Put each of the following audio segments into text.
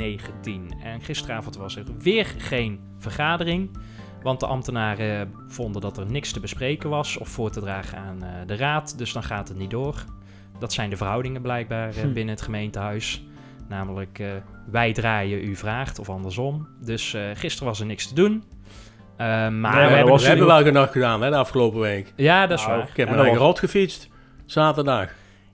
19. En gisteravond was er weer geen vergadering. Want de ambtenaren vonden dat er niks te bespreken was of voor te dragen aan uh, de raad. Dus dan gaat het niet door. Dat zijn de verhoudingen blijkbaar uh, hm. binnen het gemeentehuis. Namelijk, uh, wij draaien, u vraagt of andersom. Dus gisteren was er niks te doen. maar, nee, we, hebben, we hebben wel genoeg gedaan hè, de afgelopen week. Ja, dat is nou, waar. Ik heb mijn eigen rot gefietst. Zaterdag.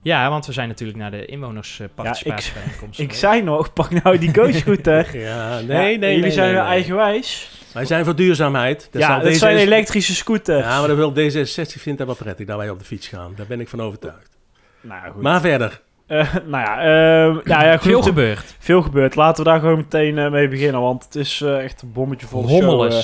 Ja, want we zijn natuurlijk naar de inwonersparticipatiebijeenkomst. Ja, ik, ik zei nog, pak nou die coachscooter. ja, nee, nee, Jullie zijn nee, eigenwijs. Wij zijn voor duurzaamheid. Dat ja, dat zijn elektrische scooters. Ja, maar dan wil D66 vindt dat wel prettig dat wij op de fiets gaan. Daar ben ik van overtuigd. Nou, goed. Maar verder. Uh, nou ja, uh, nou ja goed, veel gebeurd. Veel gebeurd. Laten we daar gewoon meteen uh, mee beginnen, want het is echt een bommetje vol show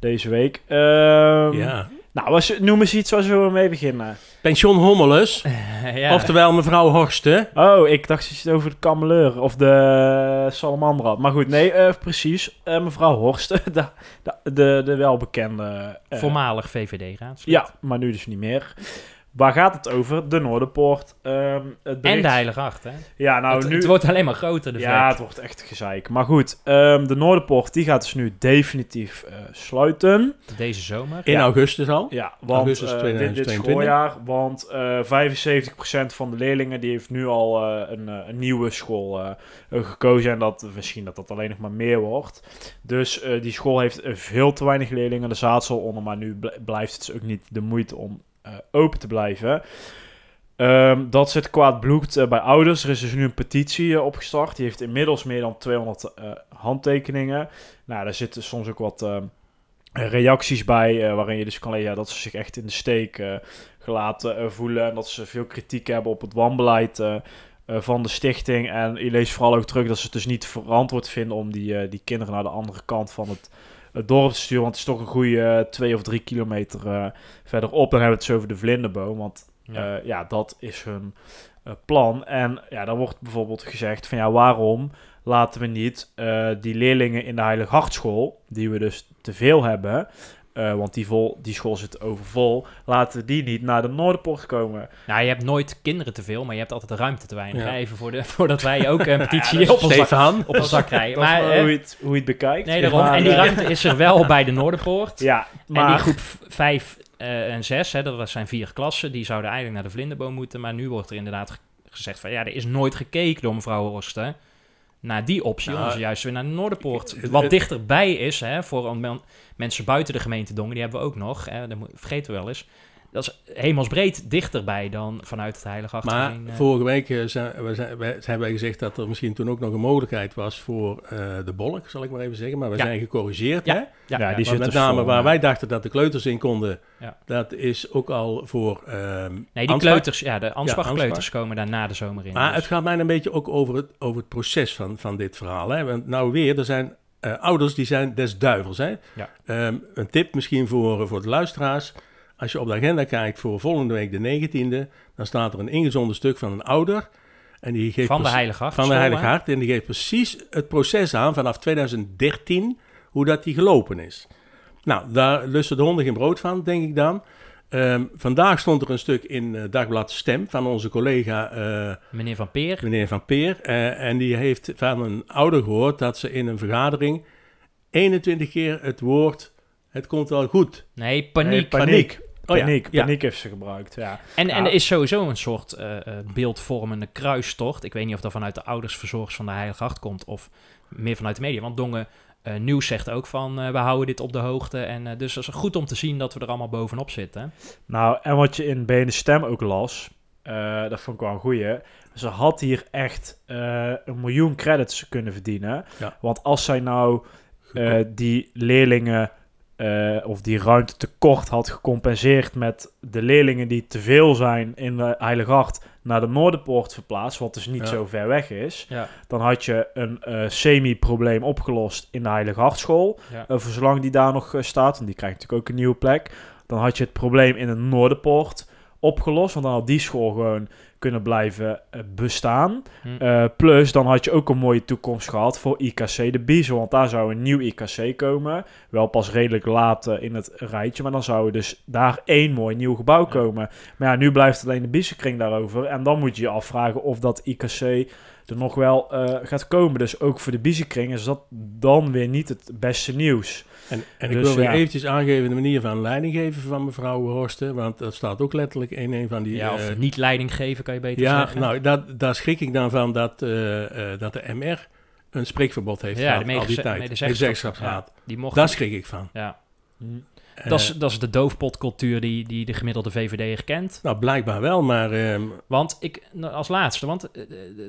deze week. Ehm, ja. Nou, was, noem eens iets waar we mee beginnen. Pension Hommelus. ja. Oftewel mevrouw Horsten. Oh, ik dacht je het over de kameleur of de salamandra. Maar goed, nee, uh, precies. Uh, mevrouw Horsten, de, de, de, de welbekende... Uh, Voormalig VVD-raadslid. Ja, maar nu dus niet meer. Waar gaat het over? De Noorderpoort. Um, het En de Heilige Acht, hè? Ja, nou het, nu... Het wordt alleen maar groter, de Ja, het wordt echt gezeik. Maar goed, um, de Noorderpoort die gaat dus nu definitief uh, sluiten. Deze zomer? In augustus al? Ja, want augustus 2022. Uh, dit, dit schooljaar. Want uh, 75% van de leerlingen die heeft nu al uh, een, een, nieuwe school gekozen. En dat misschien dat dat alleen nog maar meer wordt. Dus die school heeft veel te weinig leerlingen de zaad onder. Maar nu blijft het dus ook niet de moeite om open te blijven. Um, dat zit kwaad bloed uh, bij ouders. Er is dus nu een petitie uh, opgestart. Die heeft inmiddels meer dan 200 handtekeningen. Nou, daar zitten soms ook wat reacties bij. waarin je dus kan lezen dat ze zich echt in de steek gelaten voelen. En dat ze veel kritiek hebben op het wanbeleid van de stichting. En je leest vooral ook terug dat ze het dus niet verantwoord vinden om die, die kinderen naar de andere kant van het het dorp te sturen. Want het is toch een goede uh, twee of drie kilometer uh, verderop. Dan hebben we het zo over de Vlinderboom. Want ja, uh, ja dat is hun plan. En ja, dan wordt bijvoorbeeld gezegd van ja, waarom laten we niet die leerlingen in de Heilige Hartschool, die we dus te veel hebben, uh, want die, vol, die school zit overvol. Laten die niet naar de Noorderpoort komen. Nou, je hebt nooit kinderen te veel, maar je hebt altijd de ruimte te weinig. Ja. Even voor de, voordat wij ook een petitie ja, op, ons zak, op ons zak krijgen. Maar, hoe, je het, hoe je het bekijkt. Nee, daarom. en die ruimte is er wel bij de Noorderpoort. Ja, maar... En die groep 5 uh, en 6, hè, dat zijn vier klassen, die zouden eigenlijk naar de Vlinderboom moeten. Maar nu wordt er inderdaad gezegd van, ja, er is nooit gekeken door mevrouw Horsten naar die optie. Nou, ze juist weer naar de Noorderpoort. Wat dichterbij is hè, voor mensen buiten de gemeente Dongen, die hebben we ook nog. Hè, dat vergeten we wel eens. Dat is hemelsbreed dichterbij dan vanuit het Heilige. Maar uh, vorige week uh, zijn, we zijn, wij, hebben wij gezegd dat er misschien toen ook nog een mogelijkheid was voor uh, de bolk, zal ik maar even zeggen. Maar we ja. zijn gecorrigeerd. Ja, hè? ja, ja die maar met name waar wij dachten dat de kleuters in konden, dat is ook al voor um, Nee, die kleuters, ja, de Ansbach-kleuters komen daar na de zomer in. Maar dus. het gaat mij een beetje ook over het, over het proces van, van dit verhaal. Hè? Want nou weer, er zijn ouders die zijn des duivels. Hè? Um, een tip misschien voor, voor de luisteraars als je op de agenda kijkt voor volgende week de 19e, dan staat er een ingezonden stuk van een ouder. En die geeft van de Heilige Hart. Van de Heilige Hart. En die geeft precies het proces aan vanaf 2013, hoe dat die gelopen is. Nou, daar lusten de honden geen brood van, denk ik dan. Um, vandaag stond er een stuk in uh, Dagblad Stem van onze collega... Uh, meneer Van Peer. Meneer Van Peer. Uh, en die heeft van een ouder gehoord dat ze in een vergadering 21 keer het woord... Het komt wel goed. Nee, paniek. Nee, paniek. Oh, paniek, ja. paniek heeft ze gebruikt, ja. En, en er is sowieso een soort uh, beeldvormende kruistocht. Ik weet niet of dat vanuit de oudersverzorgers van de Heilige Acht komt of meer vanuit de media. Want Dongen uh, Nieuws zegt ook van uh, we houden dit op de hoogte. En dus het is goed om te zien dat we er allemaal bovenop zitten. Nou, en wat je in BN Stem ook las, dat vond ik wel een goeie. Ze had hier echt een miljoen credits kunnen verdienen. Ja. Want als zij nou die leerlingen uh, of die ruimte tekort had gecompenseerd met de leerlingen die te veel zijn in de Heilige Hart naar de Noorderpoort verplaatst, wat dus niet zo ver weg is, dan had je een semi-probleem opgelost in de Heilige Hartschool. voor zolang die daar nog staat, want die krijgt natuurlijk ook een nieuwe plek. Dan had je het probleem in de Noorderpoort opgelost. Want dan had die school gewoon kunnen blijven eh, bestaan. Hm. Eh, plus, dan had je ook een mooie toekomst gehad voor IKC de Biezen. Want daar zou een nieuw IKC komen. Wel pas redelijk laat in het rijtje. Maar dan zou er dus daar één mooi nieuw gebouw komen. Maar ja, nu blijft alleen de Biezenkring daarover. En dan moet je je afvragen of dat IKC er nog wel uh, gaat komen. Dus ook voor de Biezenkring is dat dan weer niet het beste nieuws. En, en ik dus wil weer eventjes aangeven de manier van leiding geven van mevrouw Horsten, want dat staat ook letterlijk in een van die... Ja, of uh, niet leiding geven, kan je beter ja, zeggen. Ja, nou, dat, daar schrik ik dan van dat, uh, dat de MR een spreekverbod heeft ja, gehad al die tijd. De zeggenschapsraad. Ja, die mocht daar schrik ik van. Ja. Hm. Dat is, dat is de doofpotcultuur die, die de gemiddelde VVD kent. Nou, blijkbaar wel, maar... Ehm, want ik, nou, als laatste, want eh, eh,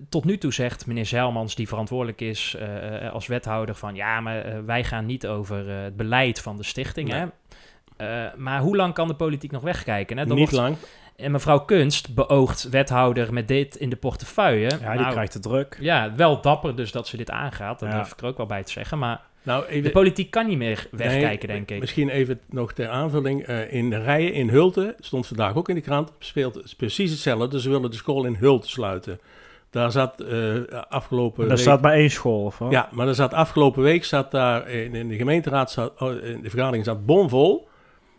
tot nu toe zegt meneer Zeilmans, die verantwoordelijk is uh, als wethouder, van ja, maar wij gaan niet over het beleid van de stichting. Hè? maar hoe lang kan de politiek nog wegkijken? Hè? niet wordt, lang. En mevrouw Kunst beoogt wethouder met dit in de portefeuille. Ja, die nou, krijgt de druk. Ja, wel dapper dus dat ze dit aangaat. Dat ja. durf ik er ook wel bij te zeggen. Maar nou, even, de politiek kan niet meer wegkijken, denk ik. Misschien even nog ter aanvulling. Uh, in Rijen in Hulten, stond vandaag ook in de krant, speelt precies hetzelfde. Ze willen de school in Hulten sluiten. Daar zat uh, afgelopen Daar week... staat maar één school, of Ja, maar er zat afgelopen week, zat daar in, in de gemeenteraad, zat, oh, in de vergadering zat bomvol.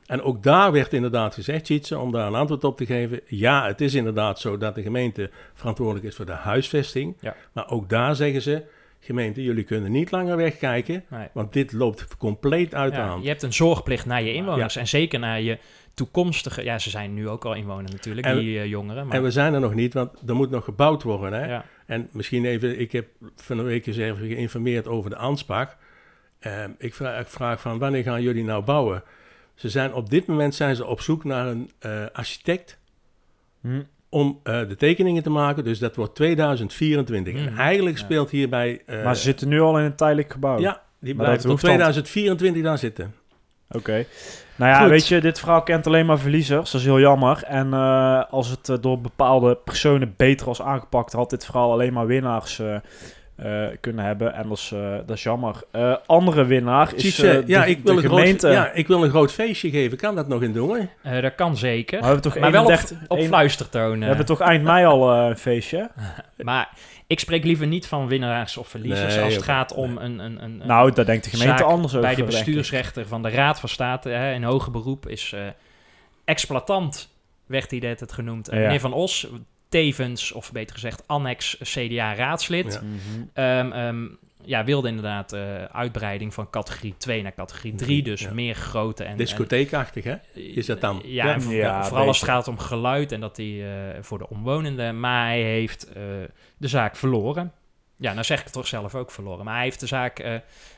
En ook daar werd inderdaad gezegd, Tjitse, om daar een antwoord op te geven. Ja, het is inderdaad zo dat de gemeente verantwoordelijk is voor de huisvesting. Ja. Maar ook daar zeggen ze, gemeente, jullie kunnen niet langer wegkijken, want dit loopt compleet uit ja, aan. Je hebt een zorgplicht naar je inwoners en zeker naar je toekomstige... Ja, ze zijn nu ook al inwoners natuurlijk, die uh, jongeren. Maar... En we zijn er nog niet, want er moet nog gebouwd worden. Hè? En misschien even, ik heb van een week eens even geïnformeerd over de aanspraak. Uh, ik, vraag, ik vraag van, wanneer gaan jullie nou bouwen? Ze zijn op dit moment zijn ze op zoek naar een uh, architect... Hm om uh, de tekeningen te maken. Dus dat wordt 2024. En hmm. eigenlijk speelt hierbij... Uh, maar ze zitten nu al in een tijdelijk gebouw. Ja, die blijven tot 2024 daar zitten. Oké. Nou ja, weet je, dit verhaal kent alleen maar verliezers. Dat is heel jammer. En uh, als het door bepaalde personen beter was aangepakt, had dit verhaal alleen maar winnaars uh, kunnen hebben. En dat is, uh, dat is jammer. Uh, andere winnaar is uh, ja, ik wil een gemeente. Groot, ja, ik wil een groot feestje geven. Kan dat nog in doen? dat kan zeker. Maar, we hebben toch maar wel op, op fluistertoon. We hebben toch eind mei al een feestje? maar ik spreek liever niet van winnaars of verliezers als het gaat om een, een, een, Nou, daar denkt de gemeente anders over. Bij de bestuursrechter van de Raad van State hè, in hoger beroep is exploitant werd hij het genoemd. Ja. Meneer Van Os, tevens, of beter gezegd, annex CDA-raadslid. Ja. Mhm. Ehm, ehm, ja, wilde inderdaad uh, uitbreiding van categorie 2 naar categorie 3. Mhm. Dus meer grote en... Discotheekachtig, hè? Is dat dan? Ja, ja, vooral als het gaat om geluid en dat hij uh, voor de omwonenden... Maar hij heeft uh, de zaak verloren. Ja, nou zeg ik het toch zelf ook verloren. Maar hij heeft de zaak...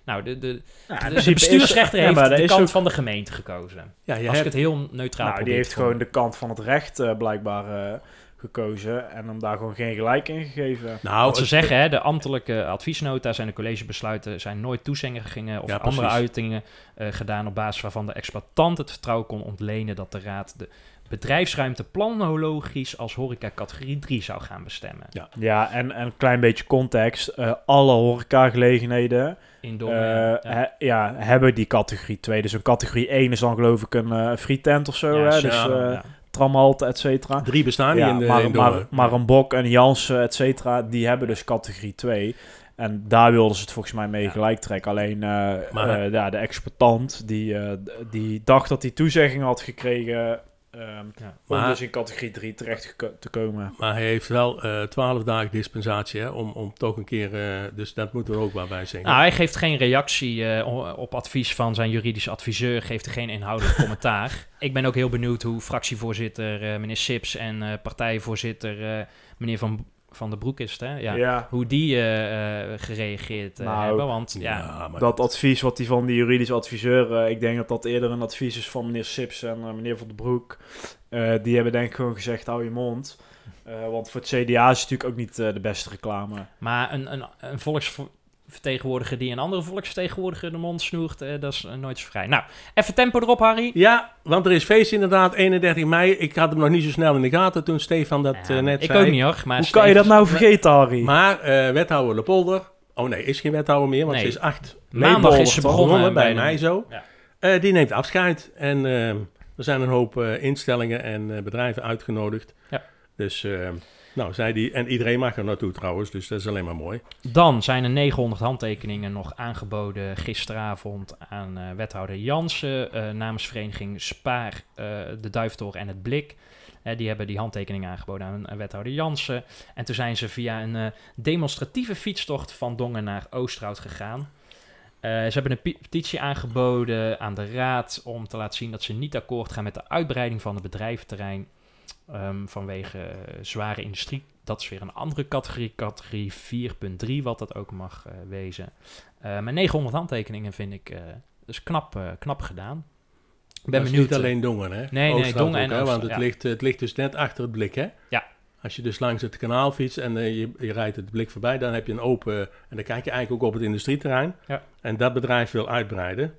nou, de, de, ja, de, de bestuursrechter heeft de kant ook... van de gemeente gekozen. Ja, als hebt... ik het heel neutraal Nou, die heeft gewoon de kant van het recht blijkbaar gekozen en hem daar gewoon geen gelijk in gegeven. Nou, Wat ze zeggen, hè, de ambtelijke adviesnota's en de collegebesluiten zijn nooit toezeggingen of andere uitingen uh, gedaan op basis waarvan de exploitant het vertrouwen kon ontlenen dat de raad de bedrijfsruimte planologisch als horeca categorie 3 zou gaan bestemmen. Ja, ja en, een klein beetje context. Uh, alle horecagelegenheden Indoor, uh, ja. ja. hebben die categorie 2. Dus een categorie 1 is dan geloof ik een uh, free of zo. Ja, hè? Dus, ja. Tramhalte, et cetera. Drie bestaan ja, in de maar, maar, maar, een Bok, een Jansen, et cetera, die hebben dus categorie 2. En daar wilden ze het volgens mij mee gelijk trekken. Alleen uh, maar, uh, ja, de exploitant, die, uh, die dacht dat hij toezegging had gekregen Um, ja, om dus in categorie 3 terecht te komen. Maar hij heeft wel uh, 12 dagen dispensatie hè, om, om toch een keer... Uh, dus dat moeten we ook wel bij zeggen. Nou, hij geeft geen reactie uh, op advies van zijn juridische adviseur. Geeft er geen inhoudelijk commentaar. Ik ben ook heel benieuwd hoe fractievoorzitter meneer Sips en partijvoorzitter meneer Van van de Broek is het, hè? Ja. Hoe die uh, gereageerd uh, nou, hebben. Want ja, dat advies wat die van die juridische adviseur, ik denk dat dat eerder een advies is van meneer Sips en meneer Van de Broek. die hebben denk ik gewoon gezegd, hou je mond. want voor het CDA is het natuurlijk ook niet de beste reclame. Maar een, een, een volks volksvertegenwoordiger die een andere volksvertegenwoordiger de mond snoert, uh, dat is nooit zo vrij. Nou, even tempo erop, Harry. Ja, want er is feest inderdaad, 31 mei. Ik had hem nog niet zo snel in de gaten toen Stefan dat ja, net ik zei. Ik ook niet hoor. Maar Hoe kan je dat nou vergeten, Harry? Maar wethouder de Polder, oh nee, is geen wethouder meer, want ze is acht. Maandag is ze begonnen bij, mij zo. Ja. die neemt afscheid en er zijn een hoop instellingen en bedrijven uitgenodigd. Ja. Dus... Nou, zei die, en iedereen mag er naartoe trouwens, dus dat is alleen maar mooi. Dan zijn er 900 handtekeningen nog aangeboden gisteravond aan uh, wethouder Jansen uh, namens vereniging Spaar, uh, de Duiftoren en het Blik. die hebben die handtekeningen aangeboden aan wethouder Jansen. En toen zijn ze via een demonstratieve fietstocht van Dongen naar Oosterhout gegaan. ze hebben een petitie aangeboden aan de raad om te laten zien dat ze niet akkoord gaan met de uitbreiding van het bedrijventerrein Um, vanwege zware industrie. Dat is weer een andere categorie, categorie 4.3, wat dat ook mag uh, wezen. Uh, maar 900 handtekeningen vind ik dus knap, knap gedaan. Ik ben benieuwd. niet alleen Dongen, hè? Nee, nee, Dongen en hè? Want het, ligt, het ligt dus net achter het blik, hè? Ja. Als je dus langs het kanaal fietst en je, je, rijdt het blik voorbij, dan heb je een open... En dan kijk je eigenlijk ook op het industrieterrein. Ja. En dat bedrijf wil uitbreiden.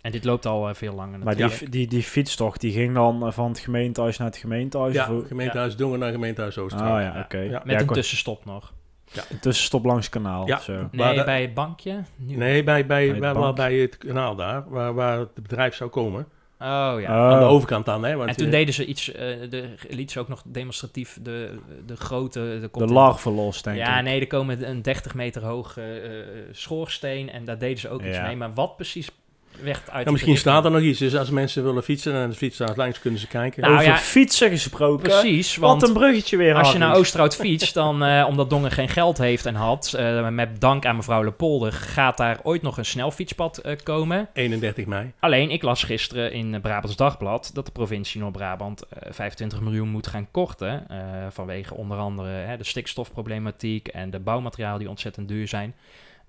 En dit loopt al uh, veel langer. Maar die, die, die fietstocht die ging dan uh, van het gemeentehuis naar het gemeentehuis? Ja, of... gemeentehuis ja. Dongen naar gemeentehuis Oosterhout. Oh ja, oké. Ja. Met een tussenstop nog. Ja. Een tussenstop langs het kanaal. Ja. Zo. Nee, bij het bankje? Nu. Nee, bij, bij, bij, bij, bij, het kanaal daar, waar, waar het bedrijf zou komen. Oh ja. Oh. Aan de overkant dan, hè. Want en toen je... deden ze iets, uh, de, liet ze ook nog demonstratief de, de grote... De, de lag verlost, denk ja, ik. nee, er komen een 30 meter hoge uh, schoorsteen en daar deden ze ook iets mee. Maar wat precies weg uit. Ja, misschien staat er nog iets. Dus als mensen willen fietsen en de fiets staat langs, kunnen ze kijken. Nou, Over ja, fietsen gesproken. Precies. Want Wat een bruggetje weer. Als je naar Oosterhout fietst, dan uh, omdat Dongen geen geld heeft en had, uh, met dank aan mevrouw Lepolder, gaat daar ooit nog een snelfietspad uh, komen. 31 mei. Alleen, ik las gisteren in Brabants Dagblad dat de provincie Noord-Brabant 25 miljoen moet gaan korten. vanwege onder andere de stikstofproblematiek en de bouwmaterialen die ontzettend duur zijn.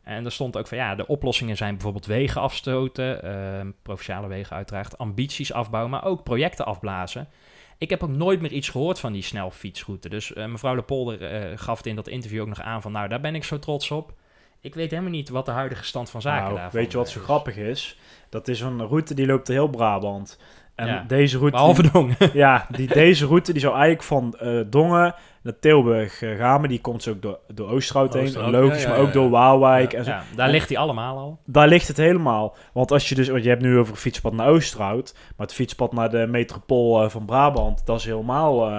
En er stond ook van ja, de oplossingen zijn bijvoorbeeld wegen afstoten, uh, provinciale wegen uiteraard, ambities afbouwen, maar ook projecten afblazen. Ik heb ook nooit meer iets gehoord van die snelfietsroute. Dus uh, mevrouw de Polder uh, gaf het in dat interview ook nog aan van nou, daar ben ik zo trots op. Ik weet helemaal niet wat de huidige stand van zaken nou, daarvan Weet je wat zo grappig is? Dat is een route die loopt heel Brabant. En ja, deze route... Behalve Dongen. Ja, die, deze route die zou eigenlijk van uh, Dongen naar Tilburg uh, gaan. Maar die komt zo ook door, door Oosterhout heen. Logisch, ja, ja, maar ook door Waalwijk. en zo. daar ligt hij allemaal al. Daar ligt het helemaal. Want als je dus... Want je hebt nu over een fietspad naar Oosterhout. Maar het fietspad naar de metropool uh, van Brabant... Dat is helemaal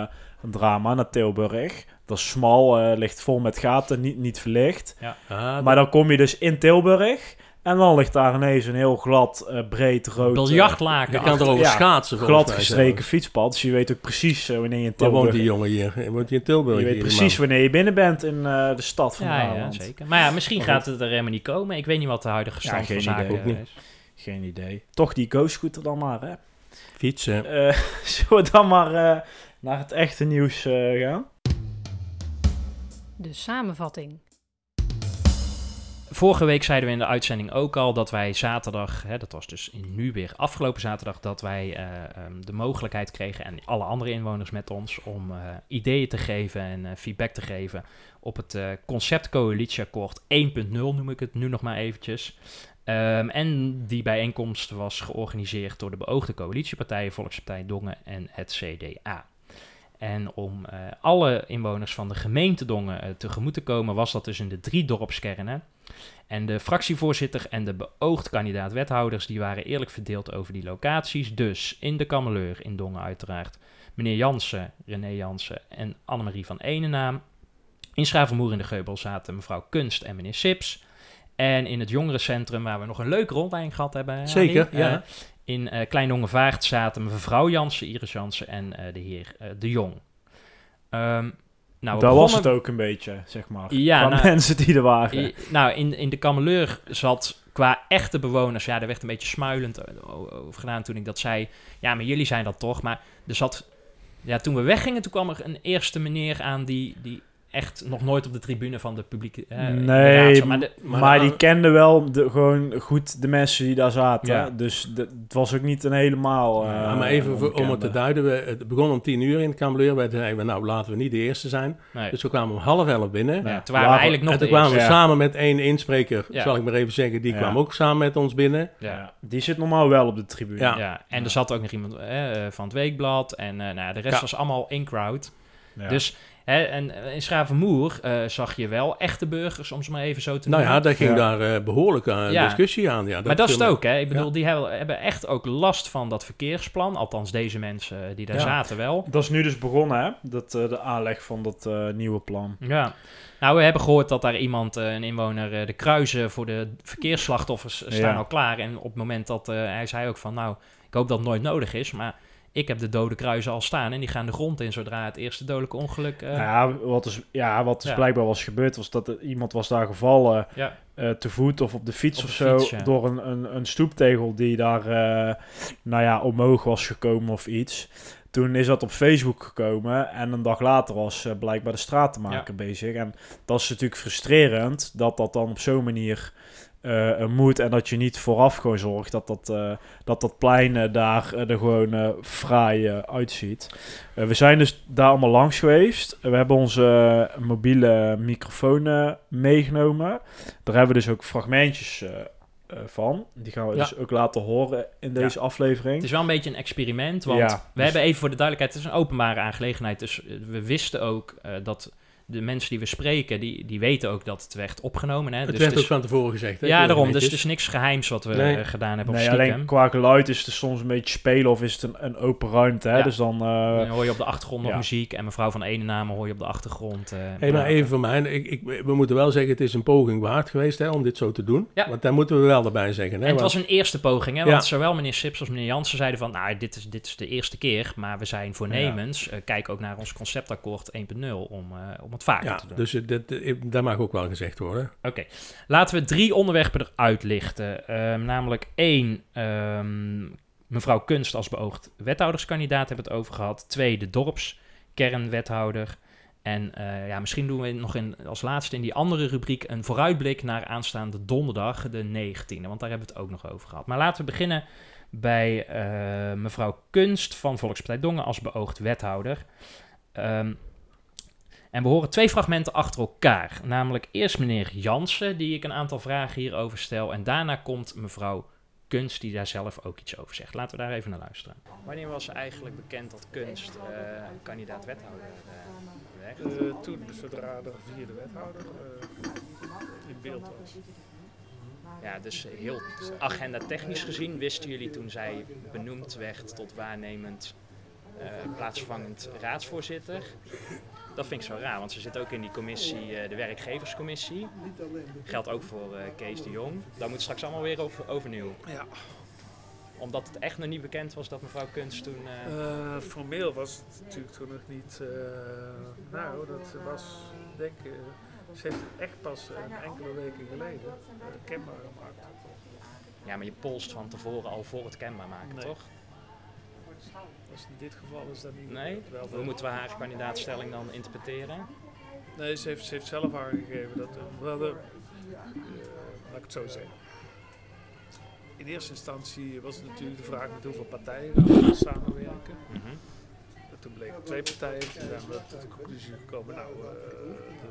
een drama naar Tilburg. Dat is smal, ligt vol met gaten, niet, niet verlicht. Ja. maar dan kom je dus in Tilburg... En dan ligt daar ineens een heel glad, uh, breed, rood... Biljartlaken. Je kan erover ja, schaatsen. Glad gestreken fietspad. Dus je weet ook precies uh, wanneer je in Tilburg... Waar woont die jongen hier? Woont hij in Tilburg? Je weet precies wanneer je binnen bent in uh, de stad van ja, ja, zeker. Maar ja, misschien oh, gaat het er helemaal niet komen. Ik weet niet wat de huidige stand ja, van zaken idee. is. Geen idee. Toch die go-scooter dan maar, hè? Fietsen. zullen we dan maar naar het echte nieuws gaan? De samenvatting. Vorige week zeiden we in de uitzending ook al dat wij zaterdag, hè, dat was dus nu weer afgelopen zaterdag, dat wij uh, um, de mogelijkheid kregen en alle andere inwoners met ons om uh, ideeën te geven en uh, feedback te geven op het concept coalitieakkoord 1.0 noem ik het nu nog maar eventjes. Um, en die bijeenkomst was georganiseerd door de beoogde coalitiepartijen Volkspartij Dongen en het CDA. En om alle inwoners van de gemeente Dongen uh, tegemoet te komen, was dat dus in de drie dorpskernen. En de fractievoorzitter en de beoogd kandidaat-wethouders, die waren eerlijk verdeeld over die locaties. Dus in de Kameleur in Dongen uiteraard, meneer Jansen, René Jansen en Annemarie van Enenaam. In Schravenmoer in de Geubel zaten mevrouw Kunst en meneer Sips. En in het jongerencentrum, waar we nog een leuke rondleiding gehad hebben. Zeker, ja. Uh, in uh, Klein Dongevaart zaten mevrouw Jansen, Iris Jansen en uh, de heer De Jong. Um, nou, Daar was het ook een beetje, zeg maar. Ja, nou, mensen die er waren. nou, in, in de Kameleur zat qua echte bewoners... Ja, er werd een beetje smuilend over gedaan toen ik dat zei. Ja, maar jullie zijn dat toch. Maar er zat... Ja, toen we weggingen, toen kwam er een eerste meneer aan die... die echt nog nooit op de tribune van de publieke... nee, maar, maar, die kenden wel de, gewoon goed de mensen die daar zaten. Ja. Dus het was ook niet een helemaal... Uh, maar even om het te duiden, we, het begon om tien uur in het Cambuur. Wij zeiden, nou laten we niet de eerste zijn. Dus we kwamen om half elf binnen. Ja, toen waren we eigenlijk nog En toen kwamen we samen met één inspreker, zal ik maar even zeggen, die kwam ook samen met ons binnen. Ja. Die zit normaal wel op de tribune. Ja, en er zat ook nog iemand van het Weekblad en nou, de rest was allemaal in-crowd. Dus Hè, en eh, in Schravenmoer uh, zag je wel echte burgers, om ze maar even zo te noemen. Nou ja, daar ging daar uh, behoorlijk uh, discussie aan. Ja, dat maar dat is het ook, hè? Ik bedoel, die hebben, hebben echt ook last van dat verkeersplan. Althans, deze mensen die daar zaten wel. Dat is nu dus begonnen, hè? Dat, de aanleg van dat nieuwe plan. Ja. Nou, we hebben gehoord dat daar iemand, een inwoner, de kruisen voor de verkeersslachtoffers staan al klaar. En op het moment dat hij zei ook van, nou, ik hoop dat het nooit nodig is, maar ik heb de dode kruisen al staan en die gaan de grond in zodra het eerste dodelijke ongeluk... Uh... Ja, wat is, ja, wat is blijkbaar was gebeurd was dat er, iemand was daar gevallen ja. uh, te voet of op de fiets of zo door een, een, een, stoeptegel die daar uh, nou ja, omhoog was gekomen of iets. Toen is dat op Facebook gekomen en een dag later was blijkbaar de stratenmaker ja. bezig. En dat is natuurlijk frustrerend dat dat dan op zo'n manier uh, moet. En dat je niet vooraf gewoon zorgt dat dat, uh, dat, dat plein daar er gewoon fraai uitziet. we zijn dus daar allemaal langs geweest. We hebben onze mobiele microfoon meegenomen. Daar hebben we dus ook fragmentjes van. Die gaan we dus ook laten horen in deze aflevering. Het is wel een beetje een experiment, want we dus hebben even voor de duidelijkheid, het is een openbare aangelegenheid. Dus we wisten ook dat de mensen die we spreken, die, die weten ook dat het werd opgenomen. Hè? Het dus werd ook van tevoren gezegd. Hè? Ja, daarom. Dus het is niks geheims wat we eh, gedaan hebben. Nee, alleen qua geluid is het soms een beetje spelen of is het een, een open ruimte. Hè? Dus dan, uh, dan, hoor je op de achtergrond nog muziek en mevrouw van ene namen hoor je op de achtergrond. Uh, hey, maar even voor mij, ik, ik, we moeten wel zeggen, het is een poging waard geweest hè, om dit zo te doen. Ja. Want daar moeten we wel erbij zeggen. Hè? En het was een eerste poging, hè? want zowel meneer Sips als meneer Jansen zeiden van, nou, dit is, dit is de eerste keer, maar we zijn voornemens. kijk ook naar ons conceptakkoord 1.0 om, om het vaker te doen. Dus dat, dat mag ook wel gezegd worden. Oké, laten we drie onderwerpen eruit lichten. Ehm, namelijk één, ehm, mevrouw Kunst als beoogd wethouderskandidaat hebben we het over gehad. Twee, de dorpskernwethouder. En uh, ja, misschien doen we nog in, als laatste in die andere rubriek een vooruitblik naar aanstaande donderdag, de 19e. Want daar hebben we het ook nog over gehad. Maar laten we beginnen bij uh, mevrouw Kunst van Volkspartij Dongen als beoogd wethouder. Um, en we horen twee fragmenten achter elkaar. Namelijk eerst meneer Jansen, die ik een aantal vragen hierover stel. En daarna komt mevrouw Kunst, die daar zelf ook iets over zegt. Laten we daar even naar luisteren. Wanneer was eigenlijk bekend dat Kunst uh, kandidaat wethouder uh, werd? Uh, toen, zodra de vierde wethouder in beeld was. Ja, dus heel agenda technisch gezien wisten jullie toen zij benoemd werd tot waarnemend plaatsvervangend raadsvoorzitter dat vind ik zo raar, want ze zit ook in die commissie, uh, de werkgeverscommissie. Geldt ook voor uh, Kees de Jong. Daar moet straks allemaal weer over, overnieuw. Ja. Omdat het echt nog niet bekend was dat mevrouw Kunst toen... Uh... formeel was het natuurlijk toen nog niet... nou, dat was denk ik... ze heeft het echt pas een enkele weken geleden kenbaar gemaakt. Ja, maar je polst van tevoren al voor het kenbaar maken, toch? Dus in dit geval is dat niet. Nee? Wel Hoe moeten we haar kandidaatstelling dan interpreteren? Nee, ze heeft, ze heeft zelf aangegeven dat. we hadden, uh, laat ik het zo zeggen. In eerste instantie was het natuurlijk de vraag met hoeveel partijen we samenwerken. Mm -hmm. Toen bleken twee partijen. Toen zijn we tot de conclusie gekomen, nou, uh,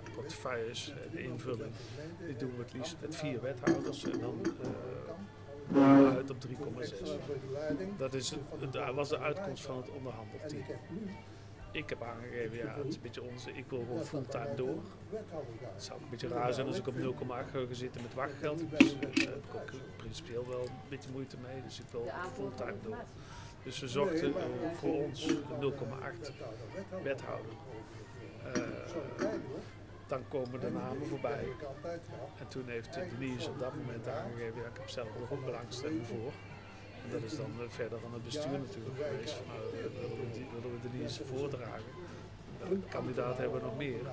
de portefeuilles, de invulling, die doen we het liefst met vier wethouders. En dan uh, uit op 3,6. Dat is, was de uitkomst van het onderhandelteam. Ik heb aangegeven, ja, het is een beetje onze, ik wil gewoon fulltime door. Het zou een beetje raar zijn als ik op 0,8 ga zitten met wachtgeld. Dus daar heb ik ook principieel wel een beetje moeite mee, dus ik wil fulltime door. Dus we zochten voor ons 0,8 wethouder. Uh, dan komen de namen voorbij. En toen heeft Denise op dat moment aangegeven, ja, ik heb zelf nog ook belangstelling voor. En dat is dan verder aan het bestuur natuurlijk geweest. Van, nou, willen, we, Denise voordragen? Welke kandidaat hebben we nog meer?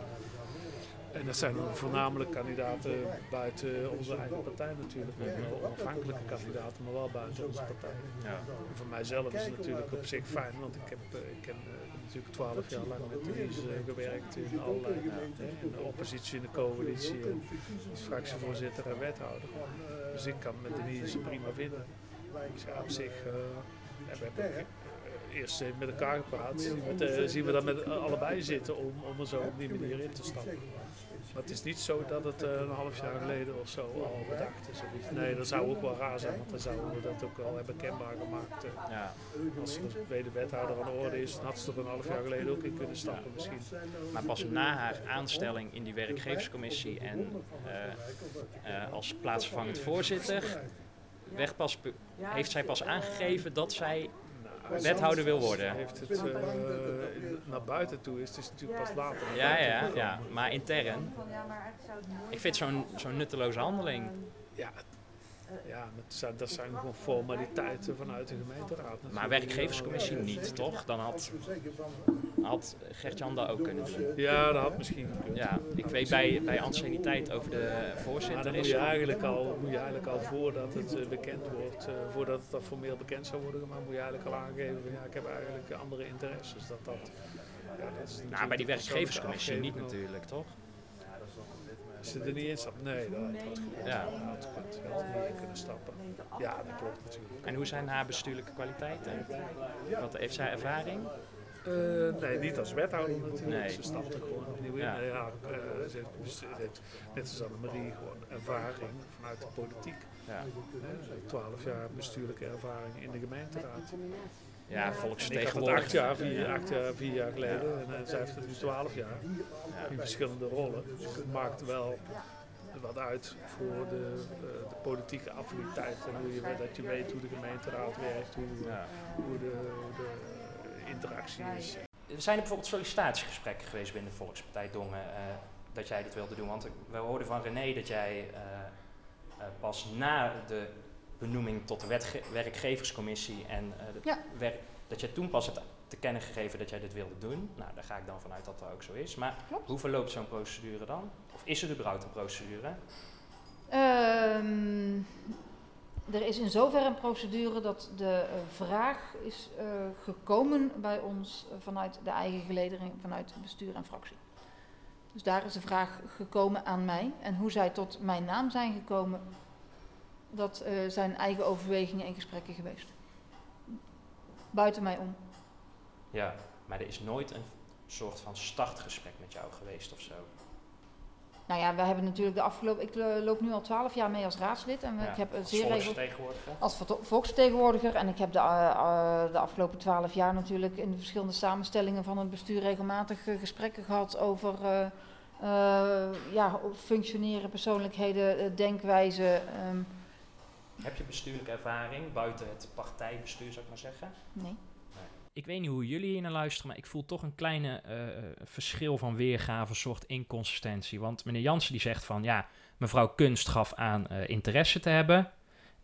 En dat zijn voornamelijk kandidaten buiten onze eigen partij natuurlijk. Onafhankelijke kandidaten, maar wel buiten onze partij. Ja. En voor mijzelf is het natuurlijk op zich fijn, want ik heb uh, ik ken, natuurlijk twaalf jaar lang met Denise uh, gewerkt in allerlei in de oppositie, in de coalitie, als fractievoorzitter en wethouder. Dus ik kan met Denise prima vinden. Ik zeg op zich hebben we eerst met elkaar gepraat. We, zien we dat met allebei zitten om, om er zo op die manier in te stappen. Maar het is niet zo dat het uh, een half jaar geleden of zo al bedacht is. Nee, dat zou ook wel raar zijn, want dan zouden we dat ook wel hebben kenbaar gemaakt. Uh, ja. Als de tweede wethouder aan de orde is, dan had ze er een half jaar geleden ook in kunnen stappen misschien. Maar pas na haar aanstelling in die werkgeverscommissie en uh, als plaatsvervangend voorzitter, pas, heeft zij pas aangegeven dat zij wethouder wil worden. Heeft het, uh, naar buiten toe is het is natuurlijk pas later. Ja, ja, ja, maar intern. Ik vind zo'n zo'n nutteloze handeling. Ja, ja, dat zijn gewoon formaliteiten vanuit de gemeenteraad. Maar werkgeverscommissie niet, toch? Dan had, had Gert-Jan dat ook kunnen doen. Ja, dat had misschien gekund. Ja, ik weet bij, bij anciëniteit over de voorzitter... Maar dan moet je, eigenlijk al, moet je eigenlijk al voordat het uh, bekend wordt, uh, voordat het formeel bekend zou worden gemaakt, moet je eigenlijk al aangeven van ja, ik heb eigenlijk andere interesses. Dat dat, ja, dat is nou, bij die werkgeverscommissie niet natuurlijk, toch? Als ze er niet in stapt, nee, dat had goed. Ja. Dat had goed. Had niet in kunnen stappen. Ja, dat klopt natuurlijk. En hoe zijn haar bestuurlijke kwaliteiten? Wat heeft zij ervaring? Uh, nee, niet als wethouder natuurlijk. Nee. Ze stapt er gewoon opnieuw in. Ja. Ja, uh, ze, heeft, heeft, net als Annemarie gewoon ervaring vanuit de politiek. Ja. Twaalf uh, jaar bestuurlijke ervaring in de gemeenteraad. Ja, volksvertegenwoordiger. acht jaar, vier, acht jaar, vier jaar geleden. En, en zij heeft het nu twaalf jaar. In verschillende rollen. Dus het maakt wel wat uit voor de, uh, de politieke affiniteit. En hoe je, dat je weet hoe de gemeenteraad werkt, hoe, ja. hoe de, de, interactie is. Er zijn er bijvoorbeeld sollicitatiegesprekken geweest binnen de Volkspartij Dongen uh, dat jij dit wilde doen. Want we hoorden van René dat jij uh, pas na de benoeming tot de werkgeverscommissie en uh, werk, dat jij toen pas het te kennen gegeven dat jij dit wilde doen. Nou, daar ga ik dan vanuit dat dat ook zo is. Maar hoe verloopt zo'n procedure dan? Of is er überhaupt een procedure? Um, er is in zoverre een procedure dat de uh, vraag is uh, gekomen bij ons vanuit de eigen geledering, vanuit bestuur en fractie. Dus daar is de vraag gekomen aan mij. En hoe zij tot mijn naam zijn gekomen, dat uh, zijn eigen overwegingen en gesprekken geweest. Buiten mij om. Ja, maar er is nooit een soort van startgesprek met jou geweest of zo? Nou ja, we hebben natuurlijk de afgelopen. Ik loop nu al twaalf jaar mee als raadslid. En ja, ik heb als zeer volksvertegenwoordiger. Als volksvertegenwoordiger. En ik heb de, uh, de afgelopen twaalf jaar natuurlijk in de verschillende samenstellingen van het bestuur regelmatig gesprekken gehad over ja, functioneren, persoonlijkheden, denkwijze. Um, heb je bestuurlijke ervaring buiten het partijbestuur, zou ik maar zeggen? Nee. Ik weet niet hoe jullie hier naar luisteren, maar ik voel toch een kleine uh, verschil van weergave, een soort inconsistentie. Want meneer Jansen die zegt van, ja, mevrouw Kunst gaf aan uh, interesse te hebben.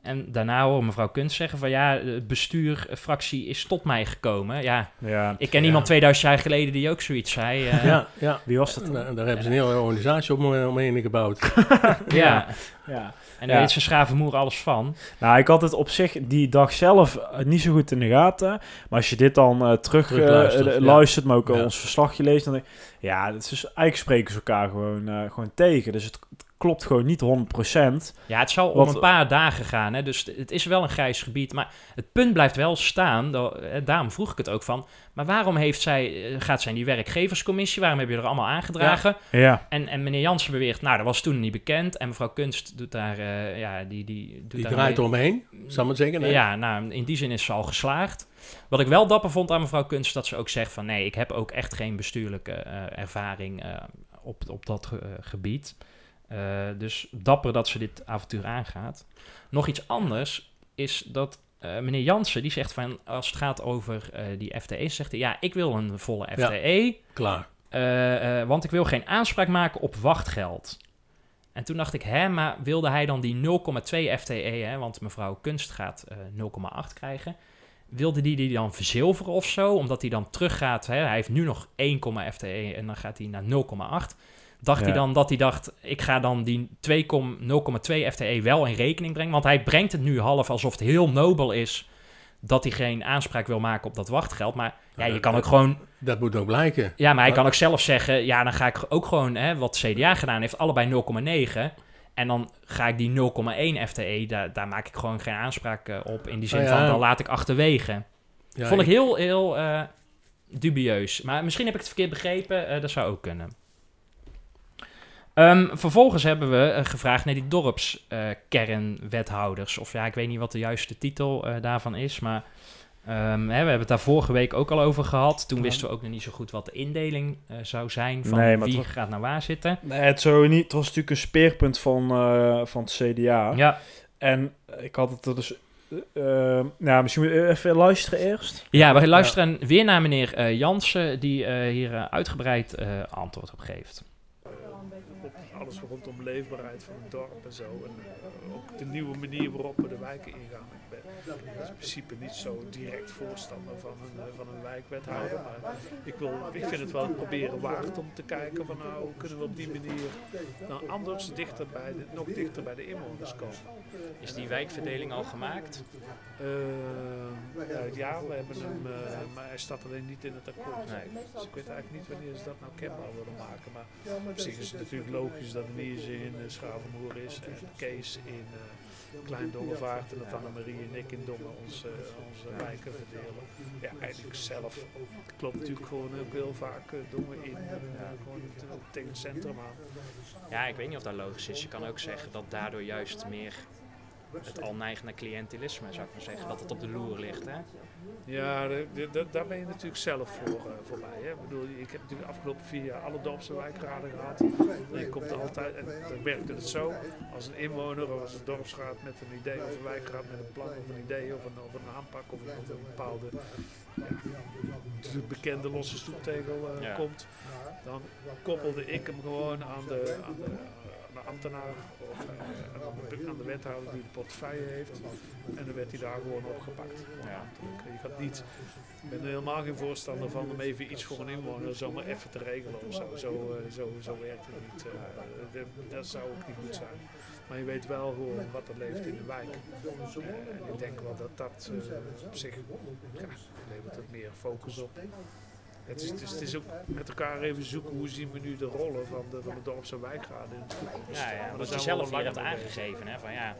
En daarna hoor mevrouw Kunst zeggen van ja, de bestuurfractie is tot mij gekomen. Ja, ja ik ken ja. iemand 2000 jaar geleden die ook zoiets zei. Uh, ja, ja, wie was dat? Daar hebben ze een hele organisatie op omheen gebouwd. ja. ja. En daar weet zijn schavenmoer alles van. Nou, ik had het op zich die dag zelf niet zo goed in de gaten. Maar als je dit dan uh, terug, terug luistert, uh, luistert, maar ook ons verslagje leest, dan denk ik, ja, het is, eigenlijk spreken ze elkaar gewoon, gewoon tegen. Dus het klopt gewoon niet 100%. Ja, het zal om een paar dagen gaan. Hè? Dus het is wel een grijs gebied. Maar het punt blijft wel staan. Daarom vroeg ik het ook van. Maar waarom heeft zij, eh, gaat zij in die werkgeverscommissie? Waarom heb je er allemaal aangedragen? Ja. ja. En, en meneer Jansen beweert, nou, dat was toen niet bekend. En mevrouw Kunst doet daar... Uh, ja, die, die, doet die daar draait eromheen, zal maar zeggen. Ja, nou, in die zin is ze al geslaagd. Wat ik wel dapper vond aan mevrouw Kunst, dat ze ook zegt van... nee, ik heb ook echt geen bestuurlijke uh, ervaring uh, op, op dat gebied. Uh, dus dapper dat ze dit avontuur aangaat. Nog iets anders is dat uh, meneer Jansen, die zegt van, als het gaat over uh, die FTE, zegt hij, ja, ik wil een volle FTE. Ja, klaar. want ik wil geen aanspraak maken op wachtgeld. En toen dacht ik, hè, maar wilde hij dan die 0,2 FTE, hè, want mevrouw Kunst gaat 0,8 krijgen. wilde die die dan verzilveren of zo? Omdat hij dan teruggaat. Hè? Hij heeft nu nog 1, FTE en dan gaat hij naar 0,8. Dacht hij dan dat hij dacht, ik ga dan die 0,2 FTE wel in rekening brengen? Want hij brengt het nu half alsof het heel nobel is dat hij geen aanspraak wil maken op dat wachtgeld. Maar ja, je kan ook gewoon... Dat moet ook blijken. Ja, maar hij kan ook zelf zeggen, ja, dan ga ik ook gewoon, hè, wat CDA gedaan heeft, allebei 0,9. En dan ga ik die 0,1 FTE, daar, daar maak ik gewoon geen aanspraak op. In die zin oh van, dan laat ik achterwege. Ja, Vond ik heel, heel uh, dubieus. Maar misschien heb ik het verkeerd begrepen. Uh, dat zou ook kunnen. Um, vervolgens hebben we gevraagd naar die dorpskernwethouders. of ja, ik weet niet wat de juiste titel daarvan is. Maar Um, hè, we hebben het daar vorige week ook al over gehad. Toen wisten we ook nog niet zo goed wat de indeling uh, zou zijn van nee, wie gaat naar waar zitten. Nee, het, zo niet, het was natuurlijk een speerpunt van, uh, van het CDA. Ja. En ik had het er dus... Uh, nou, misschien even luisteren eerst. Ja, we luisteren ja. weer naar meneer Jansen... die hier uitgebreid antwoord op geeft alles rondom leefbaarheid van het dorp en zo. En ook de nieuwe manier waarop we de wijken ingaan in principe niet zo direct voorstander van een, eh, van een wijkwethouder. Maar ik, wil, ik vind het wel proberen waard om te kijken van nou, hoe kunnen we op die manier dan anders dichter bij de, nog dichter bij de inwoners komen. Is die wijkverdeling al gemaakt? Uh, ja, we hebben hem, uh, maar hij staat alleen niet in het akkoord. Nee. Dus ik weet eigenlijk niet wanneer ze dat nou kenbaar willen maken. Maar op zich is het natuurlijk logisch dat Niers in uh, Schavenmoer is en Kees in Klein Dongevaart en dat Annemarie en ik in Dongen onze, onze wijken verdelen. Ja, eigenlijk zelf klopt natuurlijk gewoon ook heel vaak uh, Dongen in, gewoon tegen het centrum aan. Ja, ik weet niet of dat logisch is. Je kan ook zeggen dat daardoor juist meer het al neigt naar cliëntelisme, zou ik maar zeggen, dat het op de loer ligt. Hè? Ja, daar ben je natuurlijk zelf voor, uh, voorbij. Hè? Ik, bedoel, ik heb natuurlijk de afgelopen vier jaar alle dorpse wijkraden gehad. En je komt er altijd, en dan werkt het zo, als een inwoner of als een dorpsraad met een idee of een wijkraad met een plan of een idee of een, of een aanpak of een, of een bepaalde ja, bekende losse stoeptegel uh, komt, dan koppelde ik hem gewoon aan de, aan de ambtenaar of uh, aan de wethouder die de portefeuille heeft. En dan werd hij daar gewoon opgepakt. Ja. Je gaat niet, ik ben er helemaal geen voorstander van om even iets voor een inwoner zomaar even te regelen of zo. Zo, uh, zo, zo werkt het niet. Uh, dat zou ook niet goed zijn. Maar je weet wel gewoon wat er leeft in de wijk. en ik denk wel dat dat op zich ja, levert het meer focus op. Het is, het, is, het is, ook met elkaar even zoeken hoe zien we nu de rollen van de, van de dorps- en wijkraden in de toekomst. Ja, ja wat je zelf hier hebt aangegeven, hè, van ja,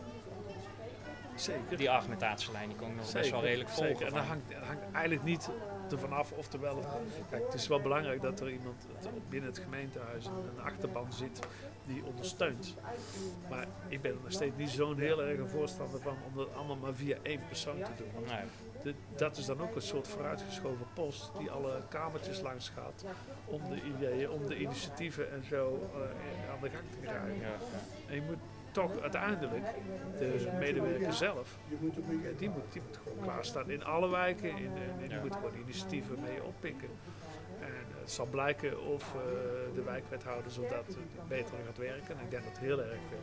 Zeker. die argumentatielijn die kon ik nog best wel redelijk volgen. Zeker. En dat hangt, dat hangt eigenlijk niet ervan af of er wel... Kijk, het is wel belangrijk dat er iemand binnen het gemeentehuis een achterban zit die ondersteunt. Maar ik ben er nog steeds niet zo'n heel erg voorstander van om dat allemaal maar via één persoon te doen. Nee dat is dan ook een soort vooruitgeschoven post die alle kamertjes langs gaat om de ideeën, om de initiatieven en zo uh, aan de gang te krijgen. Ja, En je moet toch uiteindelijk de medewerker zelf, die moet, die moet gewoon klaarstaan in alle wijken en, en die moet gewoon initiatieven mee oppikken. Het zal blijken of uh, de wijkwethouders of dat beter gaat werken. En ik denk dat heel erg veel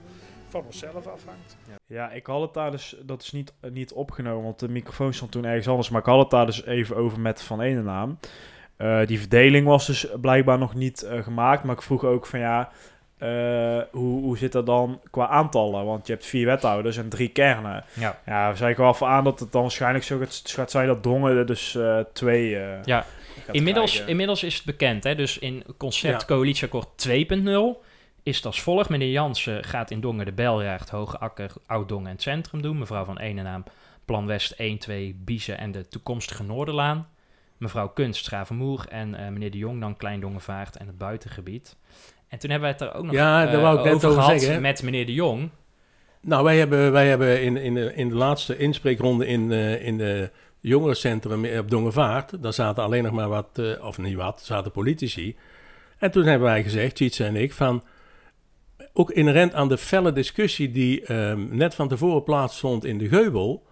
van onszelf afhangt. Ja, ik had het daar dus, dat is niet, niet opgenomen, want de microfoon stond toen ergens anders. Maar ik had het daar dus even over met Van Ene naam. Uh, die verdeling was dus blijkbaar nog niet uh, gemaakt. Maar ik vroeg ook van ja, uh, hoe, hoe zit dat dan qua aantallen? Want je hebt vier wethouders en drie kernen. Ja, ja zei ik wel van aan dat het dan waarschijnlijk zo gaat, zijn dat Dongen er dus twee. ja, inmiddels, inmiddels is het bekend. Hè? Dus in concept ja. coalitieakkoord 2.0 is het als volgt. Meneer Jansen gaat in Dongen de Beljaard, Hoge Akker, Oud-Dongen en het Centrum doen. Mevrouw van Enenaam Plan West 1, 2, Biezen en de toekomstige Noorderlaan. Mevrouw Kunst, Schravenmoer en uh, meneer de Jong dan Klein Dongenvaart en het buitengebied. En toen hebben we het er ook nog ja, daar wou ik uh, over gehad zeggen. met meneer de Jong. Nou, wij hebben, wij hebben in, in, de, in de laatste inspreekronde in, uh, in de jongerencentrum op Dongenvaart, daar zaten alleen nog maar wat, of niet wat, zaten politici. En toen hebben wij gezegd, Tjitse en ik, van ook inherent aan de felle discussie die um, net van tevoren plaatsvond in de Geubel.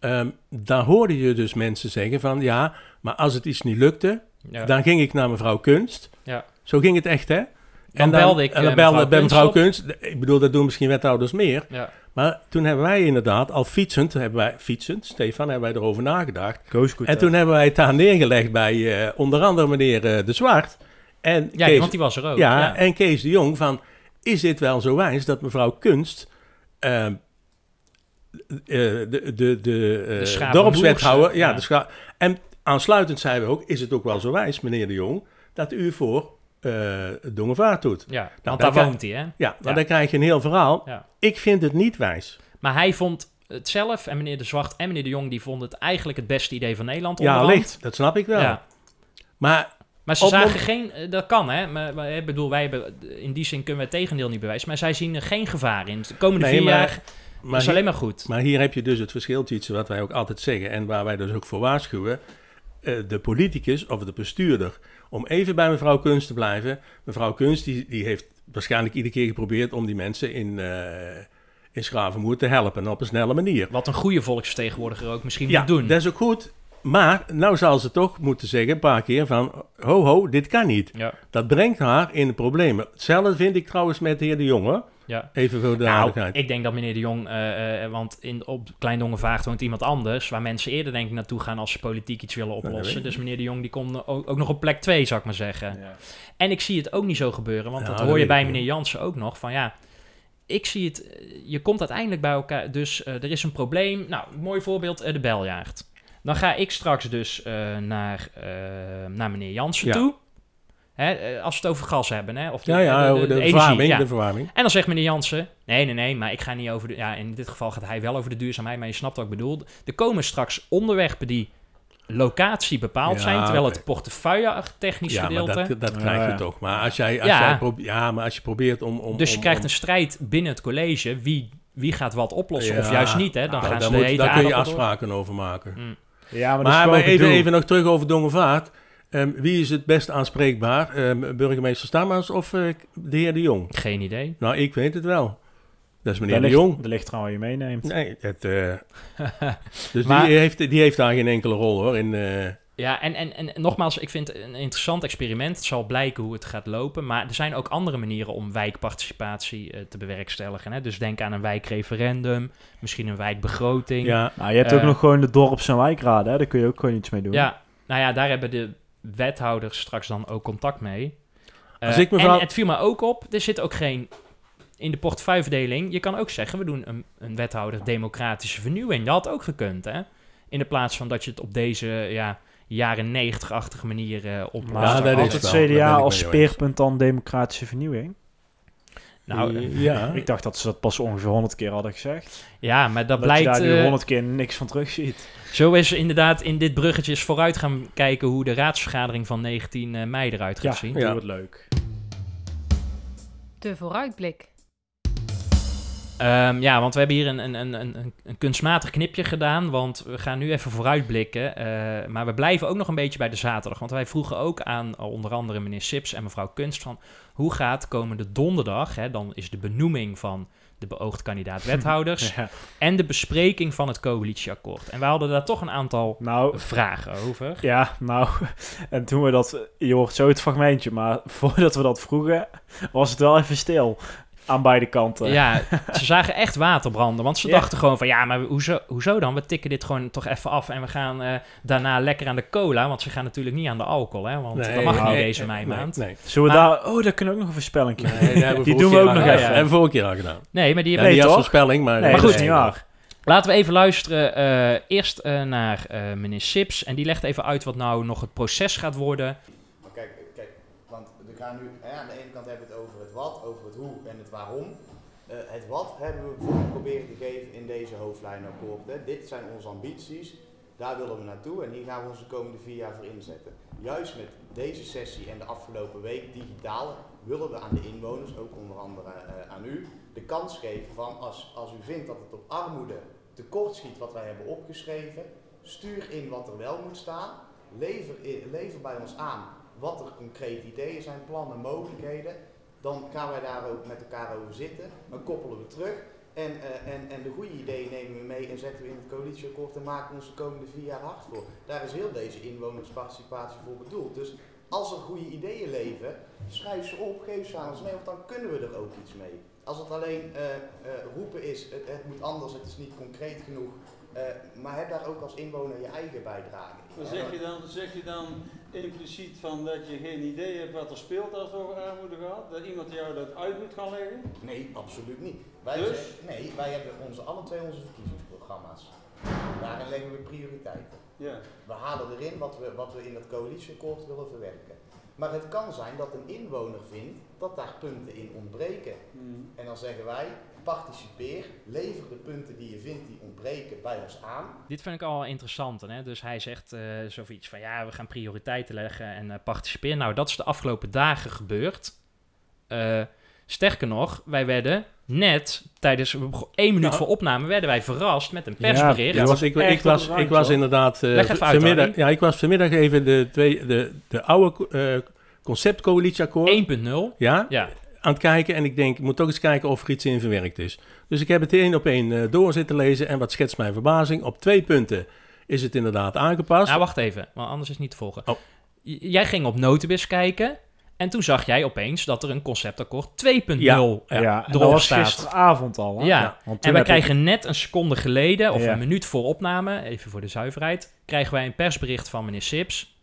Um, daar hoorde je dus mensen zeggen van ja, maar als het iets niet lukte, dan ging ik naar mevrouw Kunst. Ja. Zo ging het echt, hè? Dan, en dan belde ik en dan eh, belde bij mevrouw Kunst. Ik bedoel, dat doen misschien wethouders meer. Ja. Maar toen hebben wij inderdaad al fietsend, hebben wij, fietsend, Stefan, hebben wij erover nagedacht. En toen hebben wij het daar neergelegd bij uh, onder andere meneer uh, De Zwart. En ja, Kees, want die was er ook. Ja, ja, en Kees de Jong van, is dit wel zo wijs dat mevrouw Kunst... Uh, de, de, de, de dorpswethouder... Ja, ja. De en aansluitend zeiden we ook, is het ook wel zo wijs, meneer de Jong, dat u voor uh, Dongevaart doet. Ja, nou, want daar woont hij, hè? Ja, maar ja. dan krijg je een heel verhaal. Ja. Ik vind het niet wijs. Maar hij vond het zelf, en meneer De Zwart en meneer De Jong, die vonden het eigenlijk het beste idee van Nederland. Ja, licht, dat snap ik wel. Ja. Maar... Maar ze zagen geen, dat kan hè, maar, ik bedoel, wij hebben, in die zin kunnen we het tegendeel niet bewijzen, maar zij zien er geen gevaar in. De komende nee, vier maar, jaar maar is alleen maar goed. Maar hier heb je dus het verschil tussen wat wij ook altijd zeggen en waar wij dus ook voor waarschuwen. Uh, de politicus of de bestuurder om even bij mevrouw Kunst te blijven. Mevrouw Kunst die, die heeft waarschijnlijk iedere keer geprobeerd om die mensen in, uh, in Schravenmoer te helpen op een snelle manier. Wat een goede volksvertegenwoordiger ook misschien ja, moet doen. dat is ook goed. Maar nou zal ze toch moeten zeggen een paar keer van... ho ho, dit kan niet. Ja. Dat brengt haar in de problemen. Hetzelfde vind ik trouwens met de heer De Jonge. Ja. Even voor de nou, ik denk dat meneer De Jong, uh, uh, want in, op Klein Dongevaart woont iemand anders, waar mensen eerder denk ik naartoe gaan als ze politiek iets willen oplossen. dus meneer De Jong die komt ook, ook, nog op plek 2, zou ik maar zeggen. Ja. En ik zie het ook niet zo gebeuren, want dat hoor je bij meneer Jansen ook nog, van ja, ik zie het, je komt uiteindelijk bij elkaar, dus uh, er is een probleem. Nou, mooi voorbeeld, de beljaard. Dan ga ik straks dus naar, naar meneer Jansen toe. Hè, eh, als we het over gas hebben, hè? Of de, ja, ja, de, de, de, energie, verwarming, ja. de verwarming. En dan zegt meneer Jansen, nee, nee, nee, maar ik ga niet over de... Ja, in dit geval gaat hij wel over de duurzaamheid, maar je snapt wat ik bedoel. Er komen straks onderwerpen die locatie bepaald zijn, terwijl het portefeuille technisch ja, gedeelte... Ja, dat, dat krijg je toch. Maar als jij, als ja. jij probeert, ja, maar als je probeert om... om dus je om, krijgt een strijd binnen het college, wie, wie gaat wat oplossen, of juist niet, hè? Dan nou, gaan ze moet, Daar kun je afspraken over maken. Mm. Ja, maar, maar, maar even, even nog terug over Dongevaart. Um, wie is het best aanspreekbaar? Um, burgemeester Stammers of uh, de heer De Jong? Geen idee. Nou, ik weet het wel. Dat is meneer De Jong. Dat ligt trouwens je meeneemt. Nee, het, uh, dus maar, die, heeft, die heeft daar geen enkele rol hoor. In, uh, ja, en, en, en nogmaals, ik vind het een interessant experiment. Het zal blijken hoe het gaat lopen. Maar er zijn ook andere manieren om wijkparticipatie uh, te bewerkstelligen. Hè? Dus denk aan een wijkreferendum, misschien een wijkbegroting. Ja, nou, je hebt ook nog gewoon de dorps- en wijkraden. Daar kun je ook gewoon iets mee doen. Ja, nou ja, daar hebben de wethouders straks dan ook contact mee. Als ik mevrouw... En het viel me ook op, er zit ook geen... In de portefeuilleverdeling, je kan ook zeggen, we doen een, een wethouder democratische vernieuwing. Dat had ook gekund, hè? In de plaats van dat je het op deze ja, jaren negentig-achtige manier uh, oplost. Ja, dat is het CDA als speerpunt dan democratische vernieuwing? Nou, ja. ik dacht dat ze dat pas ongeveer honderd keer hadden gezegd. Ja, maar dat, blijkt... Dat je daar nu honderd keer niks van terug ziet. Zo is inderdaad in dit bruggetje vooruit gaan kijken hoe de raadsvergadering van 19 eh, mei eruit gaat zien. Ja, dat wordt leuk. De vooruitblik. Um, ja, want we hebben hier een, een, een, een, een kunstmatig knipje gedaan, want we gaan nu even vooruitblikken. Uh, maar we blijven ook nog een beetje bij de zaterdag, want wij vroegen ook aan onder andere meneer Sips en mevrouw Kunst van hoe gaat komende donderdag, hè, dan is de benoeming van de beoogd kandidaat wethouders en de bespreking van het coalitieakkoord. En we hadden daar toch een aantal nou, vragen over. Ja, nou, en toen we dat, je hoort zo het fragmentje, maar voordat we dat vroegen, was het wel even stil aan beide kanten. Ja, ze zagen echt water branden. Want ze dachten gewoon van, ja, maar hoezo, hoezo dan? We tikken dit gewoon toch even af en we gaan uh, daarna lekker aan de cola. Want ze gaan natuurlijk niet aan de alcohol, hè? Want dat mag niet deze mei maand. Nee, Zullen we daar... Oh, daar kunnen we ook nog een voorspelling nee, Die doen we ook nog even. hebben we vorige keer al gedaan. Nee, maar die hebben... niet als voorspelling, maar... maar goed, niet. Laten we even luisteren uh, eerst uh, naar uh, meneer Sips. En die legt even uit wat nou nog het proces gaat worden. Kijk, kijk want we gaan nu... aan de ene kant hebben we het over het wat, over waarom. Uh, het wat hebben we bijvoorbeeld proberen te geven in deze hoofdlijnakkoorden. Dit zijn onze ambities, daar willen we naartoe en hier gaan we ons de komende vier jaar voor inzetten. Juist met deze sessie en de afgelopen week digitaal willen we aan de inwoners, ook onder andere uh, aan u, de kans geven van als, als u vindt dat het op armoede tekort schiet wat wij hebben opgeschreven, stuur in wat er wel moet staan, lever, lever bij ons aan wat er concrete ideeën zijn, plannen, mogelijkheden dan gaan wij daar ook met elkaar over zitten. Dan koppelen we terug. En, uh, en, en de goede ideeën nemen we mee en zetten we in het coalitieakkoord en maken we ons de komende vier jaar hard voor. Daar is heel deze inwonersparticipatie voor bedoeld. Dus als er goede ideeën leven, schrijf ze op, geef ze aan ons mee, want dan kunnen we er ook iets mee. Als het alleen uh, roepen is, het, het, moet anders, het is niet concreet genoeg, maar heb daar ook als inwoner je eigen bijdrage in. zeg je, dan, zeg je dan impliciet van dat je geen idee hebt wat er speelt als het over armoede gaat? Dat iemand jou dat uit moet gaan leggen? Nee, absoluut niet. Wij dus? nee, wij hebben onze, alle twee onze verkiezingsprogramma's. Daarin leggen we prioriteiten. Ja. We halen erin wat we, wat we in dat coalitieakkoord willen verwerken. Maar het kan zijn dat een inwoner vindt dat daar punten in ontbreken. Hmm. En dan zeggen wij, participeer, lever de punten die je vindt die ontbreken bij ons aan. Dit vind ik al interessant. Hè? Dus hij zegt uh, zoiets van ja, we gaan prioriteiten leggen en uh, participeer. Nou, dat is de afgelopen dagen gebeurd. Uh, sterker nog, wij werden net tijdens één minuut voor opname werden wij verrast met een persbericht. Ja, was, ik, ik, was, ik was inderdaad uh, vanmiddag, ja, ik was vanmiddag even de, twee, de, de oude uh, conceptcoalitieakkoord 1.0 ja, ja, aan het kijken en ik denk, ik moet toch eens kijken of er iets in verwerkt is. Dus ik heb het één op één uh, door zitten lezen en wat schetst mijn verbazing. Op twee punten is het inderdaad aangepast. Nou, wacht even, want anders is het niet te volgen. Oh. Jij ging op Notibis kijken en toen zag jij opeens dat er een conceptakkoord 2.0 ja, ja, erop was gisteravond al. Hè? Ja, en wij krijgen net een seconde geleden, of een minuut voor opname, even voor de zuiverheid, krijgen wij een persbericht van meneer Sips.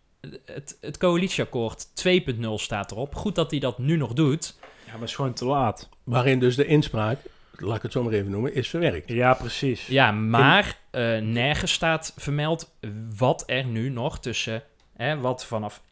Het, het coalitieakkoord 2.0 staat erop. Goed dat hij dat nu nog doet. Maar het is gewoon te laat. Waarin dus de inspraak, laat ik het zo maar even noemen, is verwerkt. Ja, precies. Ja, maar uh, nergens staat vermeld wat er nu nog tussen, hè, wat vanaf 1.0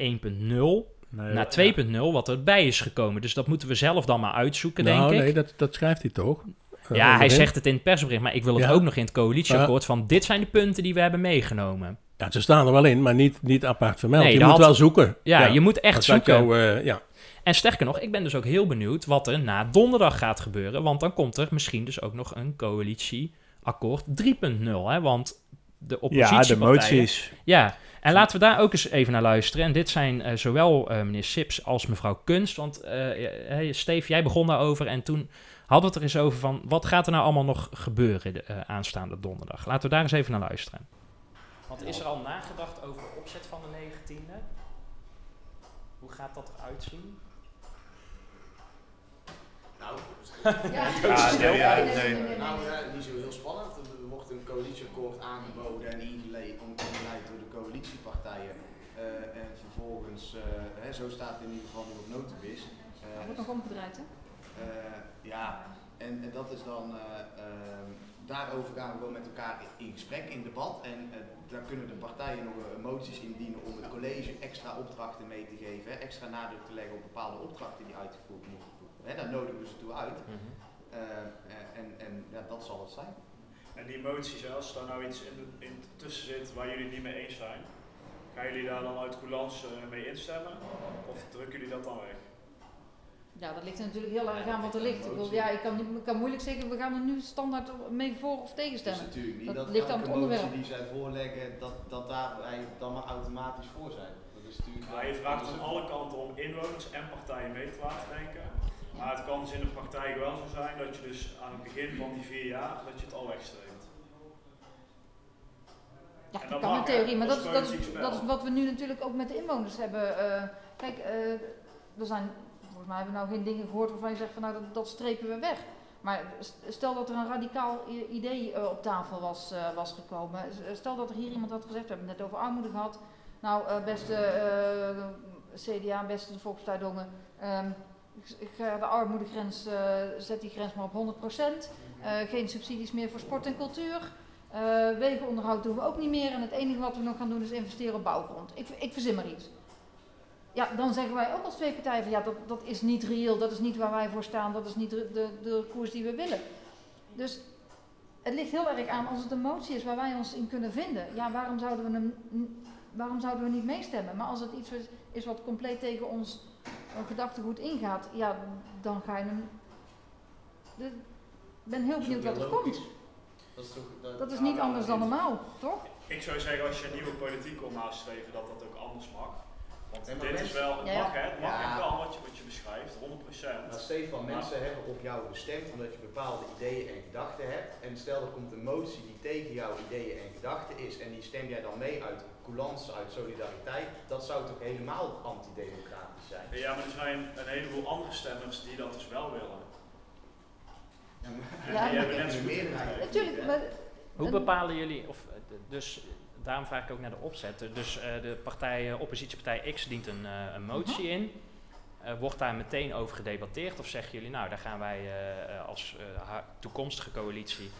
Nee, naar 2.0 wat erbij is gekomen. Dus dat moeten we zelf dan maar uitzoeken, nou, denk ik. Nee, dat, dat schrijft hij toch? Uh, ja, hij zegt het in het persbericht, maar ik wil het ook nog in het coalitieakkoord van dit zijn de punten die we hebben meegenomen. Ja, ze staan er wel in, maar niet, niet apart vermeld. Nee, je moet wel zoeken. Ja, je moet echt zoeken. Jou, uh, ja. En sterker nog, ik ben dus ook heel benieuwd wat er na donderdag gaat gebeuren. Want dan komt er misschien dus ook nog een coalitieakkoord 3.0. Want de oppositiepartijen... Ja, de moties. Ja, en laten we daar ook eens even naar luisteren. En dit zijn uh, zowel uh, meneer Sips als mevrouw Kunst. Want uh, hey, Steve, jij begon daarover en toen hadden we het er eens over van... wat gaat er nou allemaal nog gebeuren de aanstaande donderdag? Laten we daar eens even naar luisteren. Want is er al nagedacht over de opzet van de 19e? Hoe gaat dat eruit zien? Nou, ja, ja, ja, nee, nee. Nou, niet zo heel spannend. Er wordt een coalitieakkoord aangeboden en ingeleid, door de coalitiepartijen. Uh, en vervolgens, uh, hè, zo staat het in ieder geval nu op notibis. Uh, dat wordt nog omgedraaid, hè? ja, en, en, dat is dan, ehm, daarover gaan we gewoon met elkaar in, gesprek, in debat. En daar kunnen de partijen nog moties indienen om het college extra opdrachten mee te geven, hè, extra nadruk te leggen op bepaalde opdrachten die uitgevoerd moeten worden. Hè, daar nodigen we ze toe uit. Mm -hmm. en en ja, dat zal het zijn. En die moties, als er nou iets in, tussen zit waar jullie het niet mee eens zijn, gaan jullie daar dan uit coulance uh, mee instemmen? Of drukken jullie dat dan weg? Ja, dat ligt er natuurlijk heel erg aan wat er ligt. Ik, wil, ja, ik, kan, ik kan moeilijk zeggen, we gaan er nu standaard mee voor of tegen stemmen. Dat, natuurlijk niet dat, ligt aan het onderwerp. die zij voorleggen, dat, dat daar wij dan maar automatisch voor zijn. Dat is natuurlijk ja, je vraagt aan alle kanten om inwoners en partijen mee te laten denken. Maar het kan dus in de praktijk wel zo zijn dat je dus aan het begin van die vier jaar, dat je het al wegstreept. Ja, dat kan in theorie, maar dat, dat, is, dat is wat we nu natuurlijk ook met de inwoners hebben. Uh, kijk, uh, er zijn, volgens mij hebben we nou geen dingen gehoord waarvan je zegt van nou dat, dat strepen we weg. Maar stel dat er een radicaal idee uh, op tafel was, was gekomen. Stel dat er hier iemand had gezegd, we hebben het net over armoede gehad. Nou, beste CDA, beste de Volkspartij Dongen, um, ik ga de armoedegrens, uh, zet die grens maar op 100%. Uh, eh, geen subsidies meer voor sport en cultuur. Wegenonderhoud doen we ook niet meer. En het enige wat we nog gaan doen is investeren op bouwgrond. Ik, ik verzin maar iets. Ja, dan zeggen wij ook als twee partijen van ja, dat, dat is niet reëel, dat is niet waar wij voor staan, dat is niet de, de, koers die we willen. Dus het ligt heel erg aan als het een motie is waar wij ons in kunnen vinden. Ja, waarom zouden we, waarom zouden we niet meestemmen? Maar als het iets is wat compleet tegen ons een gedachtegoed ingaat, ja, dan ga je hem. Ik ben heel benieuwd wat er komt. Dat is, toch, dat, is niet anders dan normaal, toch? Ik zou zeggen, als je een nieuwe politiek wil nastreven, dat dat ook anders mag. Want dit is wel, het mag hè, het mag ja. wat je, wat je beschrijft, 100%. Maar Stefan, mensen hebben op jou gestemd omdat je bepaalde ideeën en gedachten hebt. En stel er komt een motie die tegen jouw ideeën en gedachten is en die stem jij dan mee uit coulance, uit solidariteit. Dat zou toch helemaal antidemocratisch zijn? Ja, maar er zijn een heleboel andere stemmers die dat dus wel willen. Ja, maar, ja, die hebben net zo meerderheid. Natuurlijk, maar... Hoe bepalen jullie, of dus daarom vraag ik ook naar de opzet. Dus uh, de partij, uh, oppositiepartij X dient een, uh, een motie uh -huh. in. wordt daar meteen over gedebatteerd? Of zeggen jullie, nou, daar gaan wij als toekomstige coalitie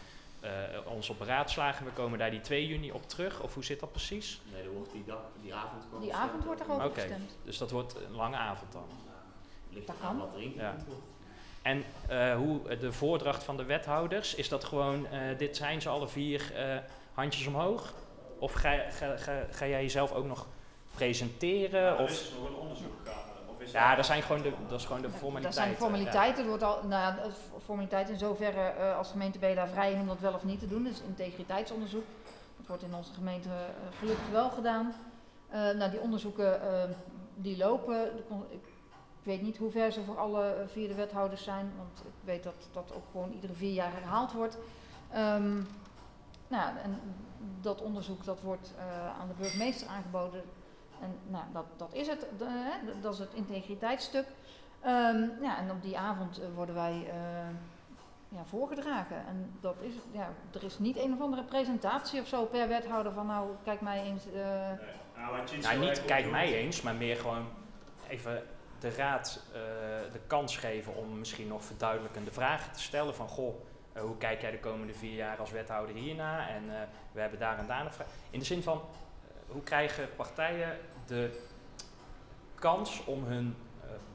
ons op beraadslagen. We komen daar die 2 juni op terug? Of hoe zit dat precies? Nee, dan wordt die, dag, die avond Die avond wordt er over okay. gestemd. Dus dat wordt een lange avond dan? Ligt dat kan. Wat erin ja. En hoe de voordracht van de wethouders, is dat gewoon, dit zijn ze alle vier handjes omhoog? Of ga, ga, ga, ga jij jezelf ook nog presenteren? Ja, of is nog een onderzoek gaan. Is ja, dat zijn gewoon de, dat is gewoon de formaliteiten. Dat zijn formaliteiten. Ja. wordt al, nou, ja, formaliteit in zoverre uh, als gemeente ben je daar vrij om dat wel of niet te doen. Dus integriteitsonderzoek. Dat wordt in onze gemeente uh, gelukkig wel gedaan. Uh, nou, die onderzoeken die lopen. Ik weet niet hoe ver ze voor alle vier de wethouders zijn. Want ik weet dat dat ook gewoon iedere vier jaar herhaald wordt. Um, nou, en dat onderzoek dat wordt uh, aan de burgemeester aangeboden. En nou, dat, dat is het, de, hè, dat is het integriteitsstuk. Um, ja, en op die avond uh, worden wij uh, ja, voorgedragen. En dat is, ja, er is niet een of andere presentatie of zo per wethouder van nou, kijk mij eens. Nee. Nou, nou, niet kijk mij eens, maar meer gewoon even de raad de kans geven om misschien nog verduidelijkende vragen te stellen van goh uh, hoe kijk jij de komende vier jaar als wethouder hierna? En uh, we hebben daar en daar nog vragen. In de zin van, uh, hoe krijgen partijen de kans om hun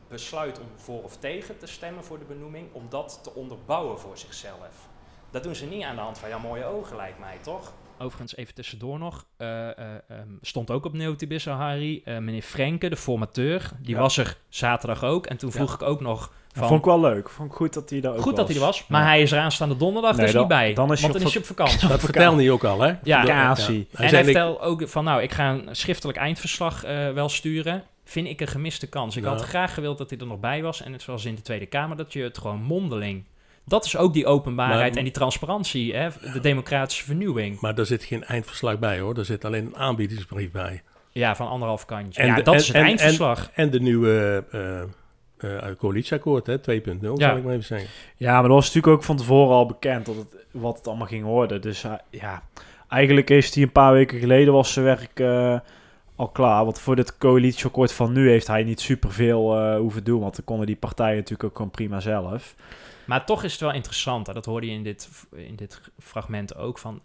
besluit om voor of tegen te stemmen voor de benoeming, om dat te onderbouwen voor zichzelf? Dat doen ze niet aan de hand van, ja, mooie ogen lijkt mij, toch? Overigens, even tussendoor nog, um, stond ook op Neotibis Harry, meneer Frenke, de formateur, die ja. was er zaterdag ook. En toen vroeg ja. ik ook nog van, vond ik wel leuk. Vond ik goed dat hij daar ook Goed was. dat hij er was. Maar ja. hij is er aanstaande donderdag nee, dus dan, niet bij. Dan is want dan is je op vakantie. dat vertelde hij ook al, hè? Ja. ja. En hij, vertelde ook van, nou, ik ga een schriftelijk eindverslag uh, wel sturen. Vind ik een gemiste kans. Ik ja. had graag gewild dat hij er nog bij was. En het zoals in de Tweede Kamer, dat je het gewoon mondeling... Dat is ook die openbaarheid maar, en die transparantie, hè? de democratische vernieuwing. Maar daar zit geen eindverslag bij, hoor. Er zit alleen een aanbiedingsbrief bij. Ja, van anderhalf kantje. En ja, de, dat en, is het en, eindverslag. En, en de nieuwe... Uh, uh, coalitieakkoord, 2.0, ja. zal ik maar even zeggen. Ja, maar dat was natuurlijk ook van tevoren al bekend dat het, wat het allemaal ging worden. Dus uh, ja, eigenlijk is hij een paar weken geleden was zijn werk uh, al klaar. Want voor dit coalitieakkoord van nu heeft hij niet superveel hoeven doen. Want dan konden die partijen natuurlijk ook gewoon prima zelf. Maar toch is het wel interessant, hè? dat hoorde je in dit, in dit fragment ook, van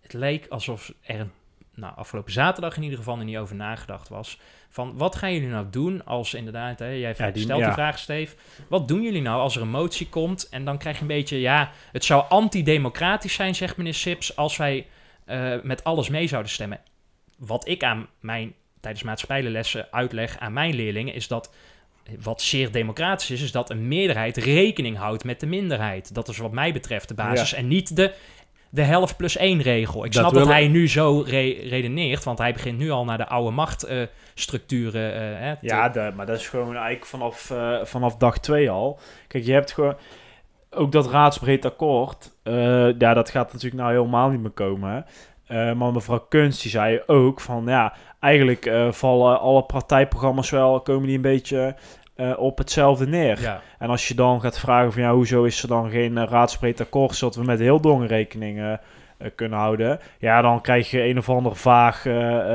het leek alsof er een nou, afgelopen zaterdag in ieder geval er niet over nagedacht was. Van wat gaan jullie nou doen als inderdaad, hè, jij ja, die, stelt ja. die vraag, Steve. Wat doen jullie nou als er een motie komt en dan krijg je een beetje, ja, het zou antidemocratisch zijn, zegt meneer Sips, als wij uh, met alles mee zouden stemmen. Wat ik aan mijn, tijdens maatschappijlessen uitleg aan mijn leerlingen, is dat wat zeer democratisch is, is dat een meerderheid rekening houdt met de minderheid. Dat is wat mij betreft de basis. Ja. En niet de de helft plus één regel. Ik dat snap dat hij nu zo re redeneert, want hij begint nu al naar de oude machtstructuren. Uh, uh, ja, de, maar dat is gewoon eigenlijk vanaf, uh, vanaf dag twee al. Kijk, je hebt gewoon ook dat raadsbreed akkoord. ja, dat gaat natuurlijk nou helemaal niet meer komen. maar mevrouw Kunst die zei ook van ja, eigenlijk vallen alle partijprogramma's wel, komen die een beetje uh, op hetzelfde neer. Ja. En als je dan gaat vragen van ja, hoezo is er dan geen uh, raadsbreed akkoord zodat we met heel dongen rekening uh, kunnen houden, ja, dan krijg je een of ander vaag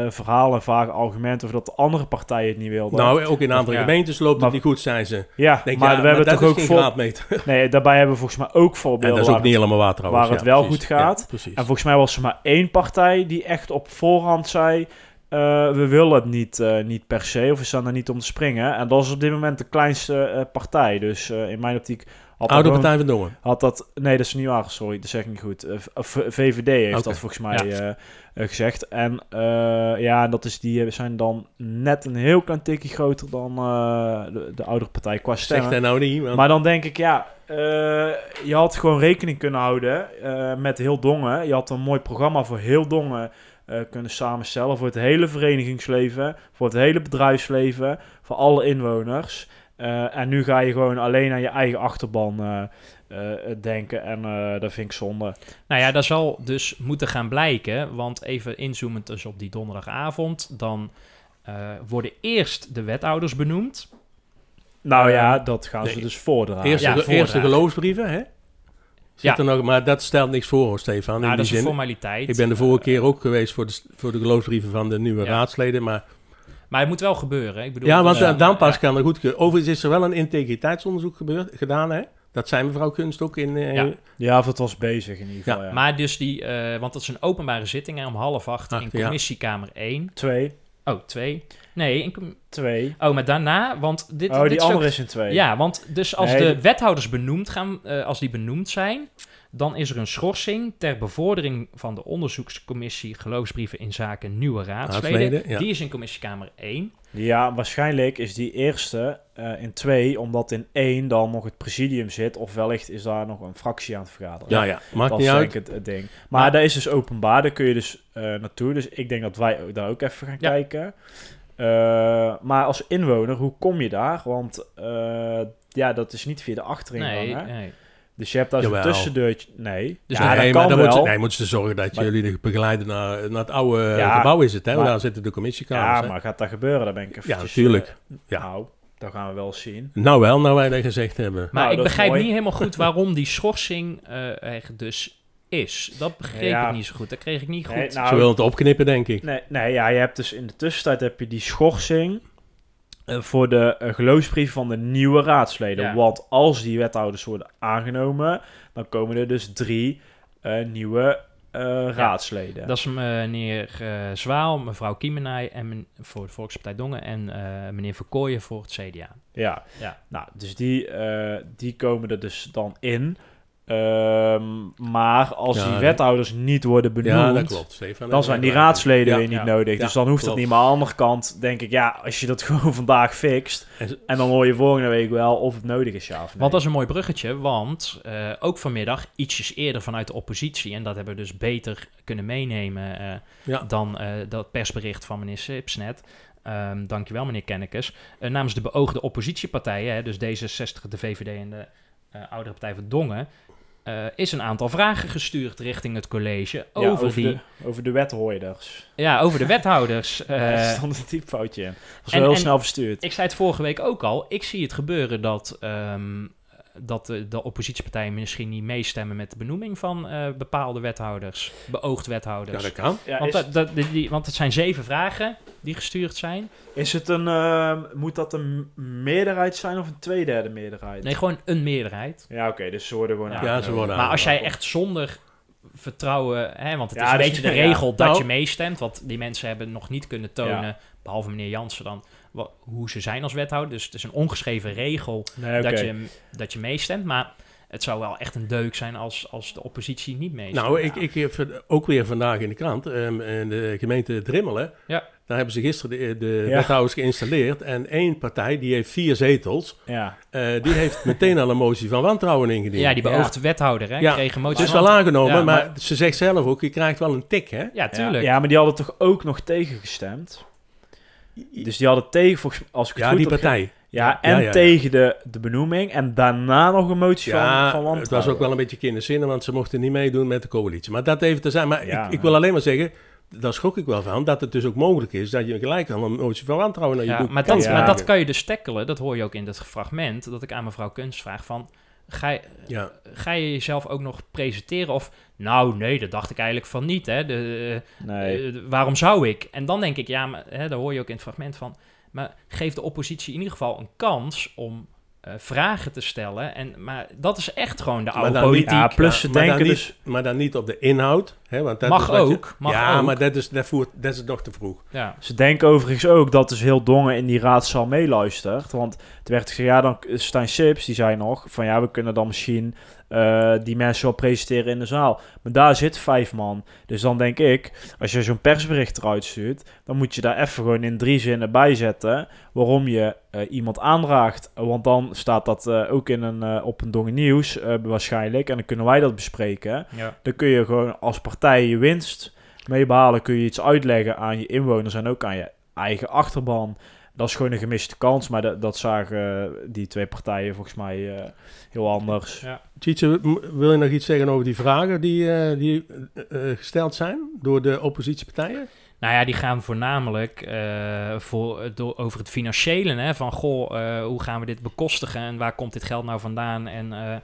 verhaal en vaag argument over dat de andere partijen het niet wilden. Nou, ook in andere ja. gemeentes loopt maar, het niet goed, zijn ze. Ja, Denk, maar ja, we hebben maar toch ook voor... Nee, daarbij hebben we volgens mij ook voorbeelden. En dat is ook niet helemaal waar trouwens. Waar het wel precies. goed gaat. en volgens mij was er maar één partij die echt op voorhand zei uh, we willen het niet, uh, niet per se, of we staan er niet om te springen. En dat is op dit moment de kleinste uh, partij. Dus in mijn optiek... Had Oude Partij van Dongen? Had dat... Nee, dat is niet waar, sorry, dat zeg ik niet goed. VVD heeft okay. dat volgens mij ja. gezegd. En ja, dat is, die zijn dan net een heel klein tikje groter dan de, de oudere partij qua stemmen. Zegt hij nou niet. Maar dan denk ik, ja... je had gewoon rekening kunnen houden met heel Dongen. Je had een mooi programma voor heel Dongen... kunnen samenstellen voor het hele verenigingsleven, voor het hele bedrijfsleven, voor alle inwoners. en nu ga je gewoon alleen aan je eigen achterban denken en dat vind ik zonde. Nou ja, dat zal dus moeten gaan blijken, want even inzoomend dus op die donderdagavond, dan worden eerst de wethouders benoemd. Nou ja, dat gaan ze dus voordragen. Eerste, ja, eerste geloofsbrieven, hè? Ja. er nog, maar dat stelt niks voor, Stefan. Nou, dat is een formaliteit. Ik ben de vorige keer ook geweest voor de, voor de geloofsbrieven van de nieuwe raadsleden, maar... Maar het moet wel gebeuren. Ik bedoel, ja, want uh, dan pas kan er goed... Overigens is er wel een integriteitsonderzoek gebeurd, gedaan, hè? Dat zijn mevrouw Kunst ook in... Uh, ja. ja, of het was bezig in ieder geval, ja. Maar dus die... Uh, want dat is een openbare zitting hè, om half acht in commissiekamer 1. 2. Oh, 2. Nee, in twee. Oh, maar daarna, want dit... Oh, dit die andere is in twee. Ja, want dus als de wethouders benoemd gaan, uh, als die benoemd zijn, dan is er een schorsing ter bevordering van de onderzoekscommissie geloofsbrieven in zaken nieuwe raadsleden. Die is in commissiekamer 1. Ja, waarschijnlijk is die eerste uh, in 2, omdat in 1 dan nog het presidium zit, of wellicht is daar nog een fractie aan het vergaderen. Ja, ja, maakt dat niet is uit. Het, het ding. Maar, dat is dus openbaar, daar kun je dus uh, naartoe. Dus ik denk dat wij daar ook even gaan ja. kijken. Uh, maar als inwoner, hoe kom je daar? Want uh, ja, dat is niet via de achteringang. Nee, hè? nee. Dus je hebt daar een tussendeurtje. Nee. Dus ja, nee, maar dan wel. Moet, nee, moeten ze zorgen dat maar, jullie begeleiden naar, naar het oude ja, gebouw is het, hè? Maar, daar zitten de commissiekamers. Ja, hè? maar gaat dat gebeuren? Daar ben ik even. Ja, natuurlijk. Uh, ja. Nou, dat gaan we wel zien. Nou wel, nou wij dat gezegd hebben. Maar nou, ik begrijp niet helemaal goed waarom die schorsing er dus is. Dat begreep ja. ik niet zo goed. Dat kreeg ik niet goed. Nee, nou, Ze willen het opknippen, denk ik. Nee, nee, ja, je hebt dus in de tussentijd heb je die schorsing uh, voor de uh, geloofsbrief van de nieuwe raadsleden. Ja. Want als die wethouders worden aangenomen, dan komen er dus drie uh, nieuwe raadsleden. Dat is meneer Zwaal, mevrouw Kiemenij en men, voor de Volkspartij Dongen en meneer Verkooyen voor het CDA. Ja, ja. nou, dus die, die komen er dus dan in. Um, maar als ja, die wethouders niet worden benoemd, ja, dat klopt, Stefan, dan zijn die raadsleden ja, weer niet nodig. dus dan hoeft klopt. het niet. Maar aan de andere kant denk ik, ja, als je dat gewoon vandaag fixt... en dan hoor je volgende week wel of het nodig is, ja of nee. Want dat is een mooi bruggetje, want uh, ook vanmiddag, ietsjes eerder vanuit de oppositie... en dat hebben we dus beter kunnen meenemen uh, dan uh, dat persbericht van meneer Sips net... Um, dankjewel, meneer Kennekes. namens de beoogde oppositiepartijen, hè, dus D66, de VVD en de oudere partij van Dongen... Uh, is een aantal vragen gestuurd richting het college over, ja, over die... De, over de wethouders. Ja, over de wethouders. uh, er stond een typfoutje in. Dat is heel snel verstuurd. Ik zei het vorige week ook al. Ik zie het gebeuren dat, um, dat de, de, oppositiepartijen misschien niet meestemmen met de benoeming van uh, bepaalde wethouders. Beoogd wethouders. Ja, dat kan. Ja, want, dat, dat, die, want het zijn zeven vragen die gestuurd zijn. Is het een, uh, moet dat een meerderheid zijn of een tweederde meerderheid? Nee, gewoon een meerderheid. Ja, oké, dus ze worden gewoon ja, ja ze worden Maar als jij echt zonder vertrouwen, hè, want het ja, is een beetje de regel ja. dat nou, je meestemt, want die mensen hebben nog niet kunnen tonen, ja. behalve meneer Jansen dan, wat, hoe ze zijn als wethouder. Dus het is een ongeschreven regel nee, okay. dat, je, dat je meestemt, maar het zou wel echt een deuk zijn als, als de oppositie niet meestemt. Nou, ik, ik heb ook weer vandaag in de krant, um, in de gemeente Drimmelen, ja. Daar hebben ze gisteren de, de ja. wethouders geïnstalleerd. En één partij, die heeft vier zetels. Ja. Uh, die heeft meteen al een motie van wantrouwen ingediend. Ja, die beoogde ja. wethouder hè, ja. kreeg een motie Het is wel aangenomen, ja, maar, maar, ze zegt zelf ook, je krijgt wel een tik, hè? Ja, tuurlijk. Ja, maar die hadden toch ook nog tegengestemd? Dus die hadden tegen, volgens als ik het ja, goed die partij. Ja, en ja, ja, tegen de, de benoeming. En daarna nog een motie van, van wantrouwen. het was ook wel een beetje kinderzinnen, want ze mochten niet meedoen met de coalitie. Maar dat even te zijn. Maar ik, ik wil alleen maar zeggen daar schrok ik wel van, dat het dus ook mogelijk is dat je gelijk al een motie van wantrouwen naar je ja, boek maar dat, ja. maar dat kan je dus tackelen, dat hoor je ook in het fragment, dat ik aan mevrouw Kunst vraag van, ga je, ja. ga je jezelf ook nog presenteren of, nou nee, dat dacht ik eigenlijk van niet, hè, de, nee. uh, waarom zou ik? En dan denk ik, ja, maar, hè, daar hoor je ook in het fragment van, maar geef de oppositie in ieder geval een kans om uh, vragen te stellen. En, maar dat is echt gewoon de oude politiek. Niet, ja, plus ze denken dan dus... Niet, maar dan niet op de inhoud. Hè, want dat mag is ook. Je, mag ja, ook. maar dat is, dat, voert, dat is nog te vroeg. Ja. Ze denken overigens ook dat dus heel Dongen in die raadzaal meeluistert. Want het werd gezegd, ja, dan Stijn Sips, die zei nog... van ja, we kunnen dan misschien uh, die mensen wel presenteren in de zaal. Maar daar zit vijf man. Dus dan denk ik, als je zo'n persbericht eruit stuurt... dan moet je daar even gewoon in drie zinnen bij zetten... waarom je uh, iemand aandraagt. Want dan staat dat uh, ook in een, op een Dongen Nieuws waarschijnlijk. En dan kunnen wij dat bespreken. Ja. Dan kun je gewoon als partij je winst mee behalen, kun je iets uitleggen aan je inwoners en ook aan je eigen achterban. Dat is gewoon een gemiste kans, maar dat, dat zagen die twee partijen volgens mij uh, heel anders. Ja. Tjitse, wil je nog iets zeggen over die vragen die, uh, die uh, gesteld zijn door de oppositiepartijen? Nou ja, die gaan voornamelijk uh, voor, door, over het financiële. Hè? Van goh, uh, hoe gaan we dit bekostigen en waar komt dit geld nou vandaan en uh,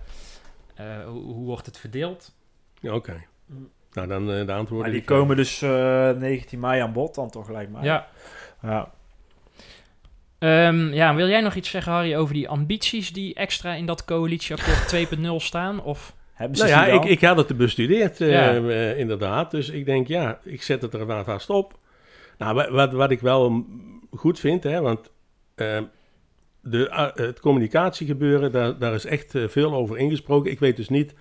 hoe, hoe, wordt het verdeeld? Oké. Okay. Nou, dan de antwoorden. Maar die komen dus 19 mei aan bod dan toch, lijkt mij. Ja. Ja. Um, ja, wil jij nog iets zeggen, Harry, over die ambities die extra in dat coalitieakkoord 2.0 staan? Of... Hebben ze nou ja, ik, ik had het bestudeerd, ja. uh, inderdaad. Dus ik denk, ja, ik zet het er vast op. Nou, wat, wat ik wel goed vind, hè, want uh, de, uh, het communicatiegebeuren, daar, daar is echt veel over ingesproken. Ik weet dus niet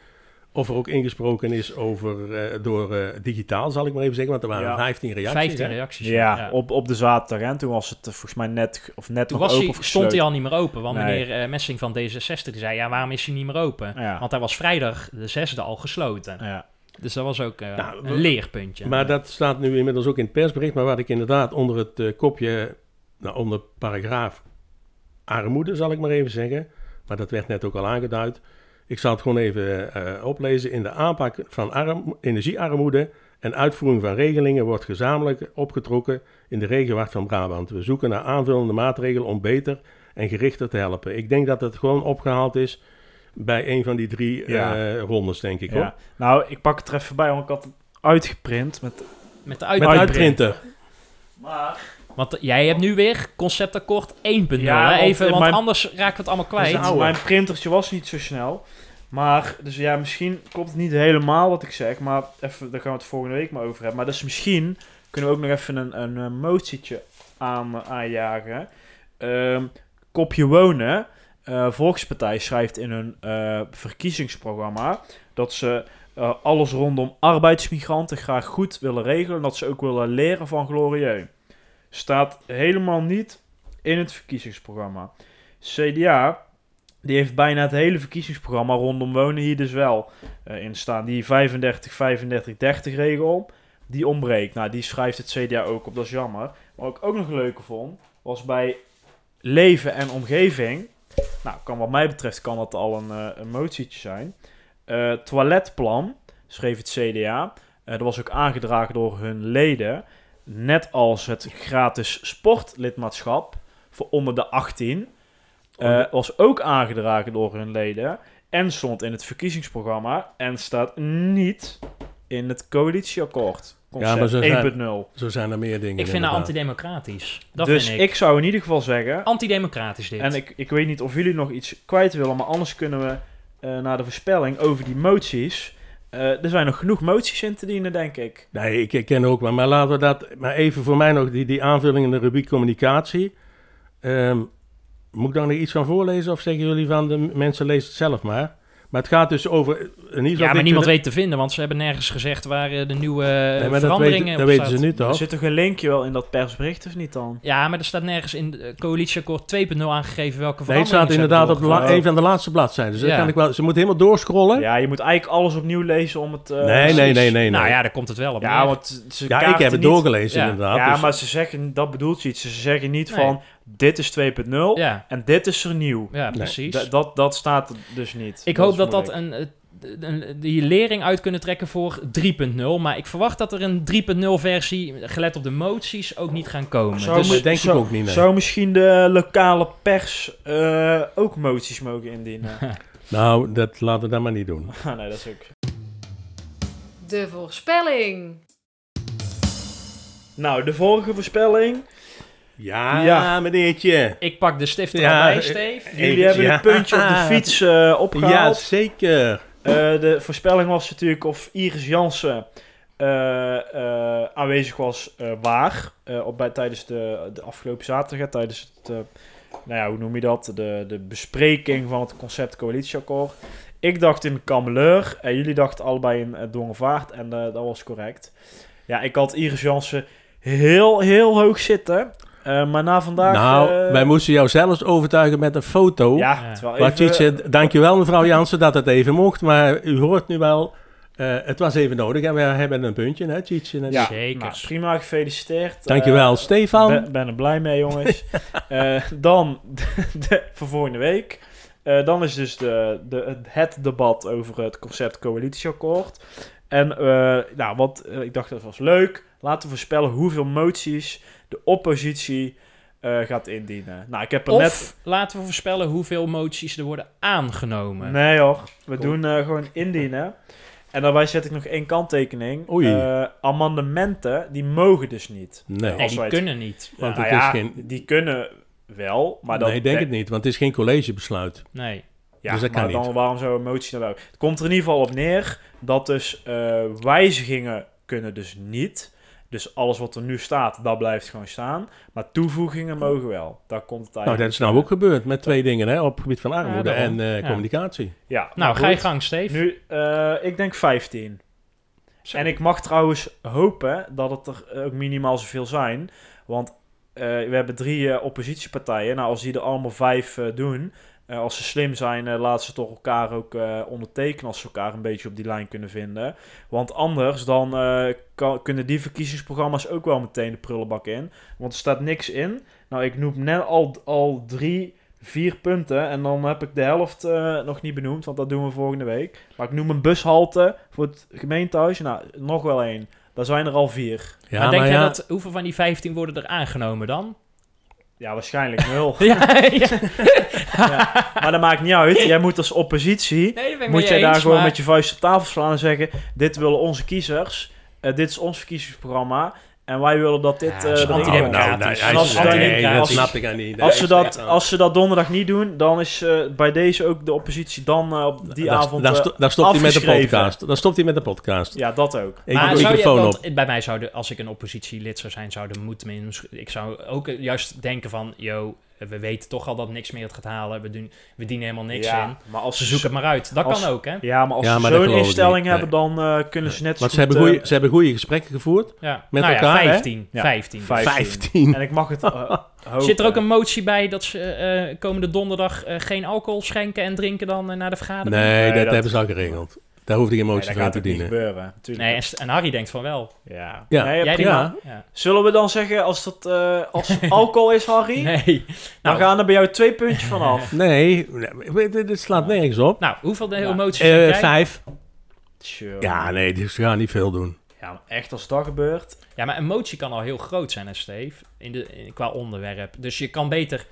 of er ook ingesproken is over, uh, door uh, digitaal, zal ik maar even zeggen. Want er waren ja. 15 reacties. 15 reacties. Ja, ja, Op, op de zaterdag. En toen was het uh, volgens mij net, of net toen was open hij, stond hij al niet meer open. Want nee. meneer Messing van D66 zei, ja, waarom is hij niet meer open? Ja. Want hij was vrijdag de zesde al gesloten. Ja. Dus dat was ook nou, een leerpuntje. Maar dat staat nu inmiddels ook in het persbericht. Maar wat ik inderdaad onder het kopje, nou, onder paragraaf armoede, zal ik maar even zeggen. Maar dat werd net ook al aangeduid ik zal het gewoon even uh, oplezen. In de aanpak van arm, energiearmoede en uitvoering van regelingen wordt gezamenlijk opgetrokken in de regenwacht van Brabant. We zoeken naar aanvullende maatregelen om beter en gerichter te helpen. Ik denk dat het gewoon opgehaald is bij een van die drie ja. uh, rondes, denk ik. Ja. Hoor. Nou, ik pak het er even bij, want ik had het uitgeprint met, met de uit met uitprinter. Maar... Want jij hebt nu weer conceptakkoord 1.0. Ja, even, want mijn, anders raakt het allemaal kwijt. Dus mijn printertje was niet zo snel. Maar, dus ja, misschien klopt het niet helemaal wat ik zeg. Maar even, daar gaan we het volgende week maar over hebben. Maar dus misschien kunnen we ook nog even een, een, een motietje aan, aanjagen. Uh, kopje wonen. Uh, Volkspartij schrijft in hun uh, verkiezingsprogramma dat ze uh, alles rondom arbeidsmigranten graag goed willen regelen. En dat ze ook willen leren van Glorieux. Staat helemaal niet in het verkiezingsprogramma. CDA die heeft bijna het hele verkiezingsprogramma rondom wonen hier dus wel uh, in staan. Die 35, 35, 30 regel, die ontbreekt. Nou, die schrijft het CDA ook op, dat is jammer. Wat ik ook nog leuker vond, was bij leven en omgeving. Nou, kan wat mij betreft kan dat al een, uh, een motietje zijn. Uh, toiletplan, schreef het CDA. dat was ook aangedragen door hun leden. Net als het gratis sportlidmaatschap voor onder de 18. Uh, was ook aangedragen door hun leden. En stond in het verkiezingsprogramma. En staat niet in het coalitieakkoord. Ja, maar zo zijn, zo zijn er meer dingen. Ik vind dat antidemocratisch. Dat dus vind ik. ik. zou in ieder geval zeggen... Antidemocratisch dit. En ik, ik weet niet of jullie nog iets kwijt willen, maar anders kunnen we uh, naar de voorspelling over die moties. Uh, er zijn nog genoeg moties in te dienen, denk ik. Nee, ik ken ook wel. Maar laten we dat... Maar even voor mij nog die, die aanvulling in de rubriek communicatie. Um, moet ik daar nog iets van voorlezen of zeggen jullie van de mensen lezen het zelf maar? Maar het gaat dus over... In ieder ja, maar niemand weet te vinden, want ze hebben nergens gezegd waar eh, de nieuwe nee, veranderingen dat, weten, dat weten ze nu toch? Er zit toch een linkje wel in dat persbericht of niet dan? Ja, maar er staat nergens in de coalitieakkoord 2.0 aangegeven welke veranderingen Nee, het staat inderdaad op la, een van de laatste bladzijden. Dus ja. kan ik wel, ze moeten helemaal doorscrollen. Ja, je moet eigenlijk alles opnieuw lezen om het... Uh, nee, nee, nee, nee, Nou ja, daar komt het wel op Ja, want ze ja ik heb het doorgelezen inderdaad. Ja, dus- maar ze zeggen, dat bedoelt iets. Ze zeggen niet van dit is 2.0 ja. en dit is er nieuw. Ja, precies. Nee. Dat, dat staat dus niet. Ik hoop dat dat een, een, die lering uit kunnen trekken voor 3.0. Maar ik verwacht dat er een 3.0 versie, gelet op de moties, ook niet gaan komen. Zou dus, denk ik ook niet. Nee. Zou misschien de lokale pers uh, ook moties mogen indienen? nou, dat laten we dat maar niet doen. nee, dat is ook... De voorspelling. Nou, de vorige voorspelling ja, ja, meneertje. Ik pak de stift erbij, ja, Steve. Jullie hebben ja. een puntje op de fiets uh, opgehaald. Ja, zeker. Uh, de voorspelling was natuurlijk of Iris Jansen uh, aanwezig was waar. op, bij, tijdens de, de afgelopen zaterdag, tijdens het, nou ja, hoe noem je dat? De, de bespreking van het concept coalitieakkoord. Ik dacht in Kameleur en jullie dachten allebei in Dongervaart en dat was correct. Ja, ik had Iris Jansen heel, heel hoog zitten. Uh, maar na vandaag... Nou, uh, wij moesten jou zelfs overtuigen met een foto. Ja, ja. Even... Tietje, dankjewel mevrouw Jansen dat het even mocht. Maar u hoort nu wel Uh, het was even nodig en we hebben een puntje, hè, Tjitje? Ja, zeker. Nou, prima, gefeliciteerd. Dankjewel, uh, Stefan. Ben, ben er blij mee, jongens. uh, dan, de, voor volgende week. dan is dus de, de, het debat over het concept coalitieakkoord. En nou, wat, ik dacht dat was leuk. Laten we voorspellen hoeveel moties de oppositie uh, gaat indienen. Nou, ik heb er of net... laten we voorspellen hoeveel moties er worden aangenomen. Nee hoor, we doen uh, gewoon indienen. En daarbij zet ik nog één kanttekening. Uh, amendementen, die mogen dus niet. Nee, nee die kunnen niet. Want het nou is geen... Die kunnen wel, maar dan... Nee, ik denk het niet, want het is geen collegebesluit. Nee. Ja, dus dat maar kan dan niet. waarom zou een motie nou wel? Het komt er in ieder geval op neer dat dus wijzigingen kunnen dus niet... Dus alles wat er nu staat, dat blijft gewoon staan. Maar toevoegingen mogen wel. Daar komt het eigenlijk. Nou, dat is nou ook gebeurd met twee dingen hè, op het gebied van armoede en uh, communicatie. Ja, nou, ga je gang, Steve. Nu, uh, ik denk 15. Zo. En ik mag trouwens hopen dat het er ook minimaal zoveel zijn. Want uh, we hebben drie oppositiepartijen. Nou, als die er allemaal vijf doen, uh, als ze slim zijn, uh, laten ze toch elkaar ook uh, ondertekenen als ze elkaar een beetje op die lijn kunnen vinden. Want anders dan kan, kunnen die verkiezingsprogramma's ook wel meteen de prullenbak in. Want er staat niks in. Nou, ik noem net al, al drie, vier punten. En dan heb ik de helft nog niet benoemd, want dat doen we volgende week. Maar ik noem een bushalte voor het gemeentehuis. Nou, nog wel één. Daar zijn er al vier. Ja, maar denk jij dat, hoeveel van die 15 worden er aangenomen dan? Ja, waarschijnlijk nul. ja, ja. ja, Maar dat maakt niet uit. Jij moet als oppositie, nee, moet jij daar gewoon met je vuist op tafel slaan en zeggen, dit willen onze kiezers, uh, dit is ons verkiezingsprogramma. En wij willen dat dit... Ja, uh, nou, nou, dat snap ik niet. Als ze, dat, als ze dat donderdag niet doen, dan is uh, bij deze ook de oppositie dan uh, op die avond dan, sto dan stopt hij met de podcast. Dan stopt hij met de podcast. Ja, dat ook. Ik maar zou je, want, bij mij zou als ik een oppositielid zou zijn, zouden moeten... Ik zou ook juist denken van, yo, we weten toch al dat niks meer het gaat halen. We, doen, we dienen helemaal niks in. Maar als ze zoeken het maar uit. Dat kan ook, hè? Ja, maar als ze zo'n instelling hebben, dan uh, kunnen ze net zo ze hebben, goeie, ze hebben goede gesprekken gevoerd ja. met nou elkaar, ja, 15, ja, 15. 15. 15. En ik mag het uh, Zit er ook een motie bij dat ze uh, komende donderdag geen alcohol schenken en drinken dan naar de vergadering? Nee, nee dat, dat, hebben ze al geregeld. Daar hoeft geen emotie nee, van te dienen. gebeuren. Nee, en, Harry denkt van wel. Ja. ja. Nee, Jij ja. Zullen we dan zeggen als dat uh, als alcohol is, Harry? Nee. Dan nou. gaan er bij jou twee puntjes vanaf. nee, dit slaat nergens op. Nou, hoeveel de emoties uh, Vijf. Sure. Ja, nee, dus gaan niet veel doen. Ja, maar echt als dat gebeurt. Ja, maar emotie kan al heel groot zijn, hè, Steve? In de, in, qua onderwerp. Dus je kan beter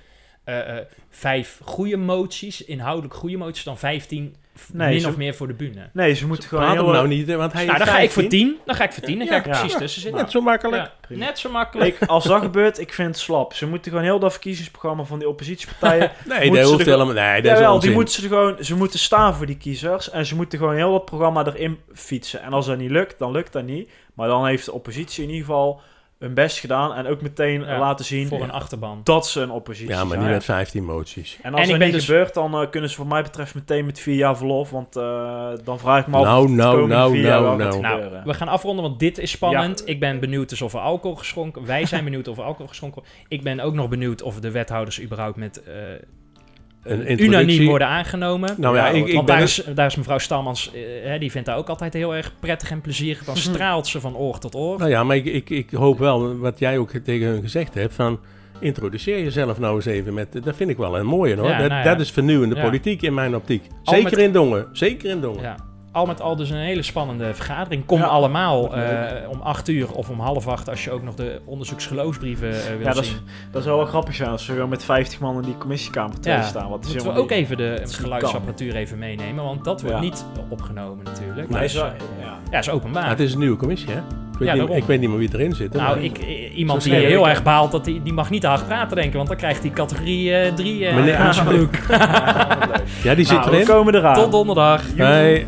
uh, vijf goede moties, inhoudelijk goede moties, dan vijftien nee, min of meer voor de bühne. Nee, ze moeten gewoon heel... nou niet, want hij Nou, dan ga ik voor tien. Dan ga ik voor tien. Dan ga ik precies tussen zitten. Net zo makkelijk. Net zo makkelijk. Ik, als dat gebeurt, ik vind het slap. Ze moeten gewoon heel dat verkiezingsprogramma van die oppositiepartijen... nee, dat hoeft helemaal... Nee, dat wel, die moeten ze gewoon... Ze moeten staan voor die kiezers. En ze moeten gewoon heel dat programma erin fietsen. En als dat niet lukt, dan lukt dat niet. Maar dan heeft de oppositie in ieder geval hun best gedaan en ook meteen laten zien voor een achterban dat ze een oppositie Ja, maar niet met 15 moties. En als en dat niet dus... gebeurt, dan uh, kunnen ze voor mij betreft meteen met vier jaar verlof, want uh, dan vraag ik me af nou, nou, nou, nou, nou. nou, we gaan afronden, want dit is spannend. Ja. Ik ben benieuwd dus of er alcohol geschonken. Wij zijn benieuwd of er alcohol geschonken Ik ben ook nog benieuwd of de wethouders überhaupt met uh, een unaniem worden aangenomen. Nou ja, ik, want daar, is, daar is mevrouw Stalmans, uh, die vindt daar ook altijd heel erg prettig en plezierig. Dan straalt ze van oor tot oor. Nou ja, maar ik, ik, ik hoop wel, wat jij ook tegen hun gezegd hebt, van introduceer jezelf nou eens even met... Dat vind ik wel een mooie hoor. Ja, dat, nou ja. dat, is vernieuwende politiek in mijn optiek. Zeker met, in Dongen. Zeker in Dongen. Ja al met al dus een hele spannende vergadering. Kom allemaal uh, om acht uur of om half acht als je ook nog de onderzoeksgeloofsbrieven uh, wil ja, dat zien. Is, dat zou wel grappig zijn als we weer met 50 man in die commissiekamer ja, staan. Wat moeten we ook even de geluidsapparatuur even meenemen, want dat wordt niet opgenomen natuurlijk. Nee, dus, ja. ja, is openbaar. het is een nieuwe commissie, hè? Ik weet, niet, ik weet niet meer wie erin zit. Nou, ik, iemand die heel erg baalt, dat die, die mag niet te hard praten, denken, want dan krijgt hij categorie 3 uh, Meneer ja, die zit nou, erin. We komen eraan. Tot donderdag. Hey.